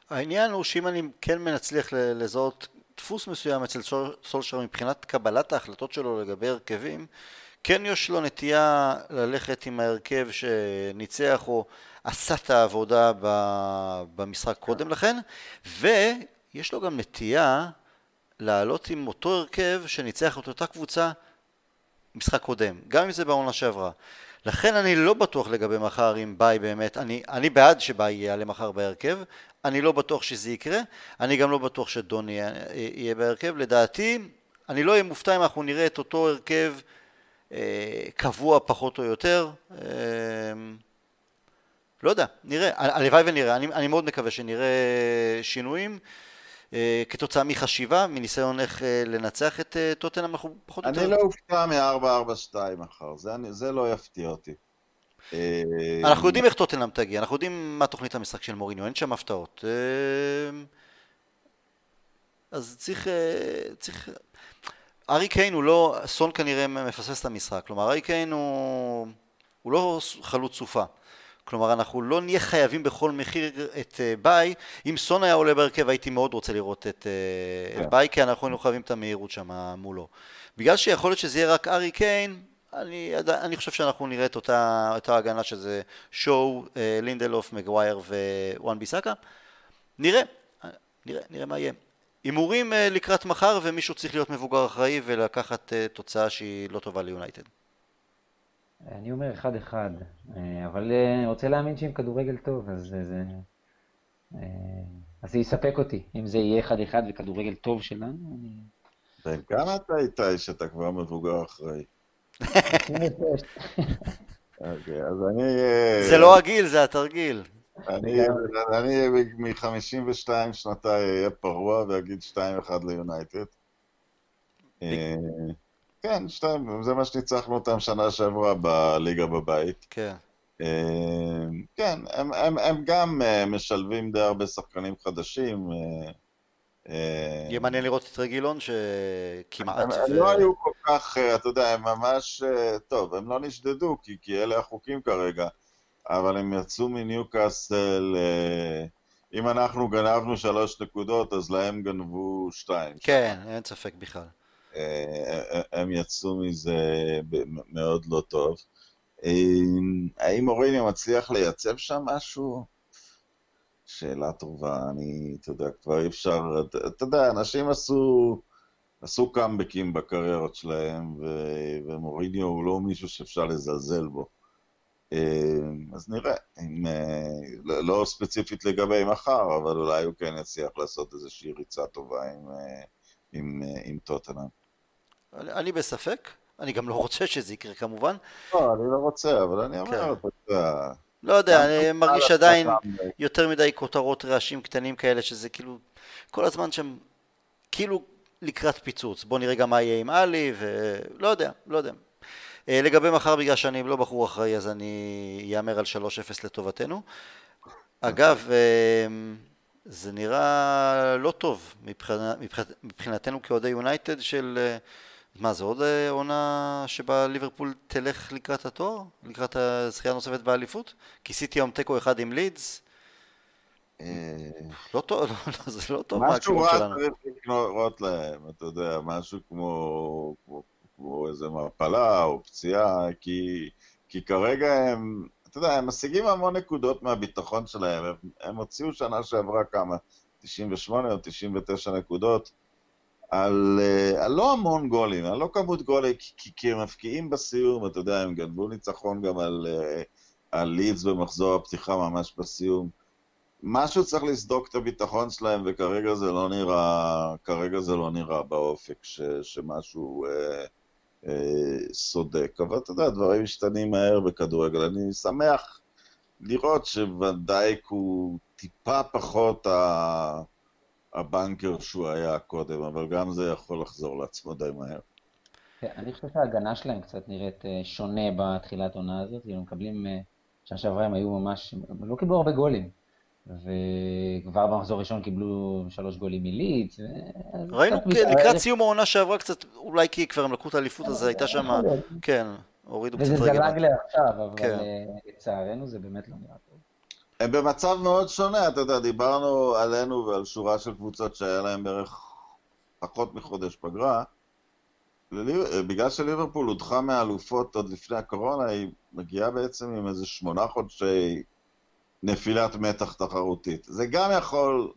העניין הוא שאם אני כן מצליח לזהות דפוס מסוים אצל סולשר מבחינת קבלת ההחלטות שלו לגבי הרכבים, כן יש לו נטייה ללכת עם ההרכב שניצח או עשה את העבודה במשחק קודם לכן, ויש לו גם נטייה לעלות עם אותו הרכב שניצח את אותה קבוצה משחק קודם, גם אם זה בעונה שעברה. לכן אני לא בטוח לגבי מחר אם ביי באמת, אני, אני בעד שביי יעלה מחר בהרכב, אני לא בטוח שזה יקרה, אני גם לא בטוח שדון יהיה, יהיה בהרכב, לדעתי אני לא אהיה מופתע אם אנחנו נראה את אותו הרכב אה, קבוע פחות או יותר, אה, לא יודע, נראה, הלוואי ונראה, אני, אני מאוד מקווה שנראה שינויים. כתוצאה מחשיבה, מניסיון איך לנצח את טוטנאם, אנחנו פחות או יותר... אני לא אופתע מ-4-4-2 מחר, זה, זה לא יפתיע אותי. אנחנו יודעים איך טוטנאם תגיע, אנחנו יודעים מה תוכנית המשחק של מוריניו, אין שם הפתעות. אז צריך... צריך... ארי קיין הוא לא... סון כנראה מפספס את המשחק, כלומר ארי קיין הוא... הוא לא חלוץ סופה. כלומר, אנחנו לא נהיה חייבים בכל מחיר את uh, ביי. אם סון היה עולה בהרכב, הייתי מאוד רוצה לראות את, yeah. את ביי, כי אנחנו היינו חייבים את המהירות שם מולו. בגלל שיכול להיות שזה יהיה רק ארי קיין, אני, אני חושב שאנחנו נראה את אותה, אותה הגנה שזה שו, uh, לינדלוף, מגווייר ווואן ביסאקה. נראה, נראה, נראה מה יהיה. הימורים לקראת מחר, ומישהו צריך להיות מבוגר אחראי ולקחת תוצאה שהיא לא טובה ליונייטד. אני אומר אחד אחד, אבל אני רוצה להאמין שעם כדורגל טוב, אז זה... אז זה יספק אותי. אם זה יהיה אחד אחד וכדורגל טוב שלנו, אני... בן כמה אתה איתי שאתה כבר מבוגר אחראי? אוקיי, אז אני... זה לא הגיל, זה התרגיל. אני מ-52 שנותיי אהיה פרוע ואגיד 2-1 ליונייטד. כן, שתיים, זה מה שניצחנו אותם שנה שעברה בליגה בבית. כן. כן, הם, הם, הם גם משלבים די הרבה שחקנים חדשים. יהיה מעניין לראות את רגילון שכמעט... הם, ו... לא היו כל כך, אתה יודע, הם ממש, טוב, הם לא נשדדו, כי, כי אלה החוקים כרגע, אבל הם יצאו מניוקאסל, אם אנחנו גנבנו שלוש נקודות, אז להם גנבו שתיים. כן, שם. אין ספק בכלל. הם יצאו מזה מאוד לא טוב. האם מוריניו מצליח לייצב שם משהו? שאלה טובה, אני, אתה יודע, כבר אי אפשר, אתה יודע, אנשים עשו, עשו קאמבקים בקריירות שלהם, ומוריניו הוא לא מישהו שאפשר לזלזל בו. אז נראה, אם, לא, לא ספציפית לגבי מחר, אבל אולי הוא כן יצליח לעשות איזושהי ריצה טובה עם, עם, עם טוטנאם. אני, אני בספק, אני גם לא רוצה שזה יקרה כמובן. לא, אני לא רוצה, אבל אני אומר, אתה יודע... לא יודע, אני מרגיש עדיין יותר מדי כותרות רעשים קטנים כאלה, שזה כאילו, כל הזמן שם, כאילו לקראת פיצוץ. בוא נראה גם מה יהיה עם עלי, ולא יודע, לא יודע. אה, לגבי מחר, בגלל שאני לא בחור אחראי, אז אני אאמר על 3-0 לטובתנו. אגב, אה, זה נראה לא טוב מבחינת, מבחינתנו כאוהדי יונייטד של... מה, זה עוד עונה שבה ליברפול תלך לקראת התואר? לקראת הזכייה הנוספת באליפות? כי סיטי היום תיקו אחד עם לידס, לא טוב, לא, לא, זה לא טוב מהכיוון שלנו. משהו רע צריך לקרות להם, אתה יודע, משהו כמו, כמו, כמו איזה מפלה או פציעה, כי, כי כרגע הם, אתה יודע, הם משיגים המון נקודות מהביטחון שלהם, הם, הם הוציאו שנה שעברה כמה, 98 או 99 נקודות, על, אה, על לא המון גולים, על לא כמות גולים, כי, כי הם מפקיעים בסיום, אתה יודע, הם גנבו ניצחון גם על, אה, על לידס במחזור הפתיחה ממש בסיום. משהו צריך לסדוק את הביטחון שלהם, וכרגע זה לא נראה, כרגע זה לא נראה באופק ש, שמשהו אה, אה, סודק. אבל אתה יודע, דברים משתנים מהר בכדורגל. אני שמח לראות שוונדייק הוא טיפה פחות ה... הבנקר שהוא היה קודם, אבל גם זה יכול לחזור לעצמו די מהר. כן, אני חושב שההגנה שלהם קצת נראית אה, שונה בתחילת עונה הזאת, הם מקבלים, אה, שנה שעברה הם היו ממש, הם לא קיבלו הרבה גולים. וכבר במחזור הראשון קיבלו שלוש גולים מליץ. ראינו לקראת סיום העונה שעברה קצת, אולי כי כבר הם לקחו את האליפות, אז הייתה שם, כן, הורידו קצת רגל. וזה זלג לעכשיו, אבל כן. אה, לצערנו זה באמת לא נראה טוב. הם במצב מאוד שונה, אתה יודע, דיברנו עלינו ועל שורה של קבוצות שהיה להם בערך פחות מחודש פגרה. בגלל שליברפול הודחה מאלופות עוד לפני הקורונה, היא מגיעה בעצם עם איזה שמונה חודשי נפילת מתח תחרותית. זה גם יכול,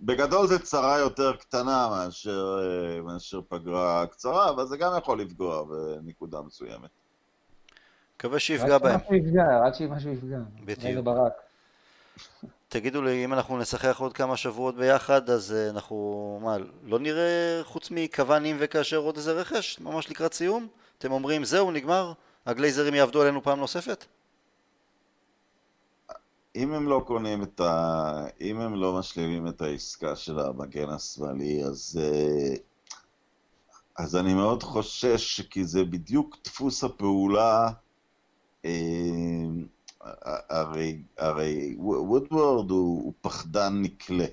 בגדול זה צרה יותר קטנה מאשר, אה, מאשר פגרה קצרה, אבל זה גם יכול לפגוע בנקודה מסוימת. מקווה שיפגע בהם. רק שמשהו יפגע, רק שמשהו יפגע. בדיוק. תגידו לי, אם אנחנו נשחק עוד כמה שבועות ביחד, אז אה, אנחנו, מה, לא נראה חוץ מקוואנים וכאשר עוד איזה רכש? ממש לקראת סיום? אתם אומרים, זהו, נגמר? הגלייזרים יעבדו עלינו פעם נוספת? אם הם לא קונים את ה... אם הם לא משלימים את העסקה של המגן השמאלי, אז... אה, אז אני מאוד חושש, כי זה בדיוק דפוס הפעולה, אה, הרי, הרי וודוורד הוא, הוא פחדן נקלה.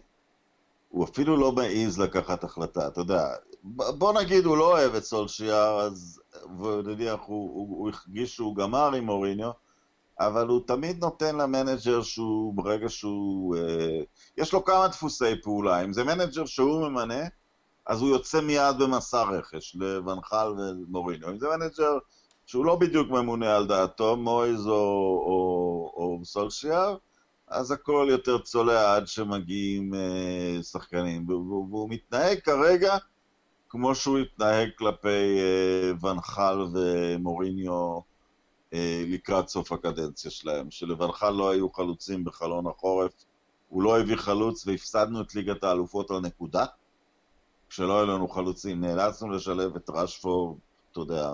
הוא אפילו לא מעז לקחת החלטה, אתה יודע, בוא נגיד הוא לא אוהב את סולשיאר, אז, ונניח הוא, הוא, הוא הרגיש שהוא גמר עם מוריניו, אבל הוא תמיד נותן למנג'ר שהוא, ברגע שהוא... אה, יש לו כמה דפוסי פעולה. אם זה מנג'ר שהוא ממנה, אז הוא יוצא מיד במסע רכש לואן חאל ומוריניו. אם זה מנג'ר שהוא לא בדיוק ממונה על דעתו, מויז או, או, או סולשיאר, אז הכל יותר צולע עד שמגיעים אה, שחקנים. והוא, והוא מתנהג כרגע כמו שהוא התנהג כלפי אה, ונחל ומוריניו אה, לקראת סוף הקדנציה שלהם, שלבנך לא היו חלוצים בחלון החורף, הוא לא הביא חלוץ והפסדנו את ליגת האלופות על נקודה, כשלא היו לנו חלוצים, נאלצנו לשלב את רשפורד, אתה יודע,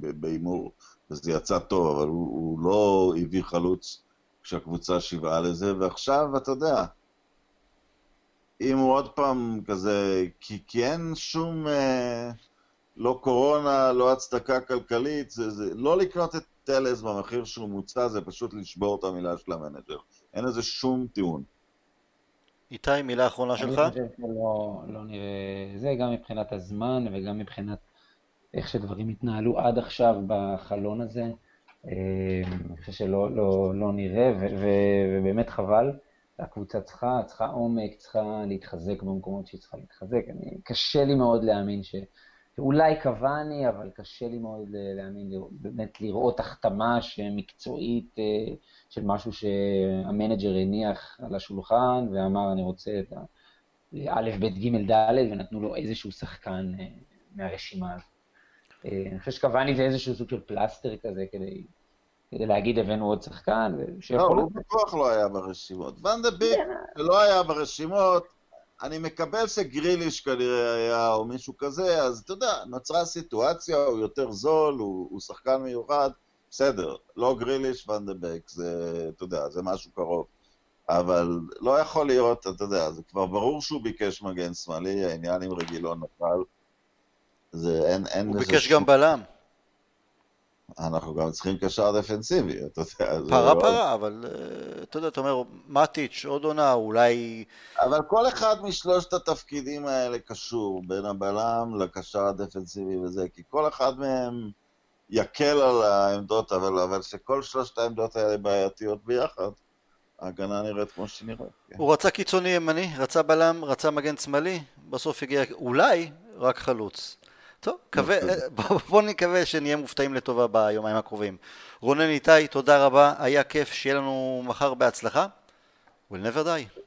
בהימור, וזה יצא טוב, אבל הוא, הוא לא הביא חלוץ כשהקבוצה שיוועה לזה, ועכשיו, אתה יודע, אם הוא עוד פעם כזה, כי, כי אין שום, אה, לא קורונה, לא הצדקה כלכלית, זה, זה לא לקנות את טלס במחיר שהוא מוצע זה פשוט לשבור את המילה של המנג'ר. אין לזה שום טיעון. איתי, מילה אחרונה שלך? אני חושב שלא לא נראה זה, גם מבחינת הזמן וגם מבחינת איך שדברים התנהלו עד עכשיו בחלון הזה. אה, אני חושב שלא לא, לא נראה, ו, ו, ובאמת חבל. הקבוצה צריכה, צריכה עומק, צריכה להתחזק במקומות שהיא צריכה להתחזק. אני, קשה לי מאוד להאמין ש... אולי קוואני, אבל קשה לי מאוד להאמין, באמת לראות החתמה שמקצועית אה, של משהו שהמנג'ר הניח על השולחן ואמר אני רוצה את א', ב', ג', ד', ונתנו לו איזשהו שחקן אה, מהרשימה הזאת. אני חושב שקבאני זה איזשהו סוג של פלסטר כזה כדי, כדי להגיד הבאנו עוד שחקן. לא, הוא בטוח לא היה ברשימות. ואן דה ביק, שלא היה ברשימות, אני מקבל שגריליש כנראה היה, או מישהו כזה, אז אתה יודע, נוצרה סיטואציה, הוא יותר זול, הוא, הוא שחקן מיוחד, בסדר, לא גריליש ואנדבק, זה, אתה יודע, זה משהו קרוב. אבל לא יכול להיות, אתה יודע, זה כבר ברור שהוא ביקש מגן שמאלי, העניין עם רגילון נפל. זה אין, אין הוא ביקש גם בלם. אנחנו גם צריכים קשר דפנסיבי, אתה יודע. פרה לא... פרה, אבל uh, אתה יודע, אתה אומר, מטיץ', עוד עונה, אולי... אבל כל אחד משלושת התפקידים האלה קשור, בין הבלם לקשר הדפנסיבי וזה, כי כל אחד מהם יקל על העמדות, אבל, אבל שכל שלושת העמדות האלה בעייתיות ביחד, ההגנה נראית כמו שהיא נראית. כן. הוא רצה קיצוני ימני, רצה בלם, רצה מגן שמאלי, בסוף הגיע אולי רק חלוץ. טוב, קווה, בוא, בוא נקווה שנהיה מופתעים לטובה ביומיים הקרובים. רונן איתי, תודה רבה, היה כיף, שיהיה לנו מחר בהצלחה. We'll never die.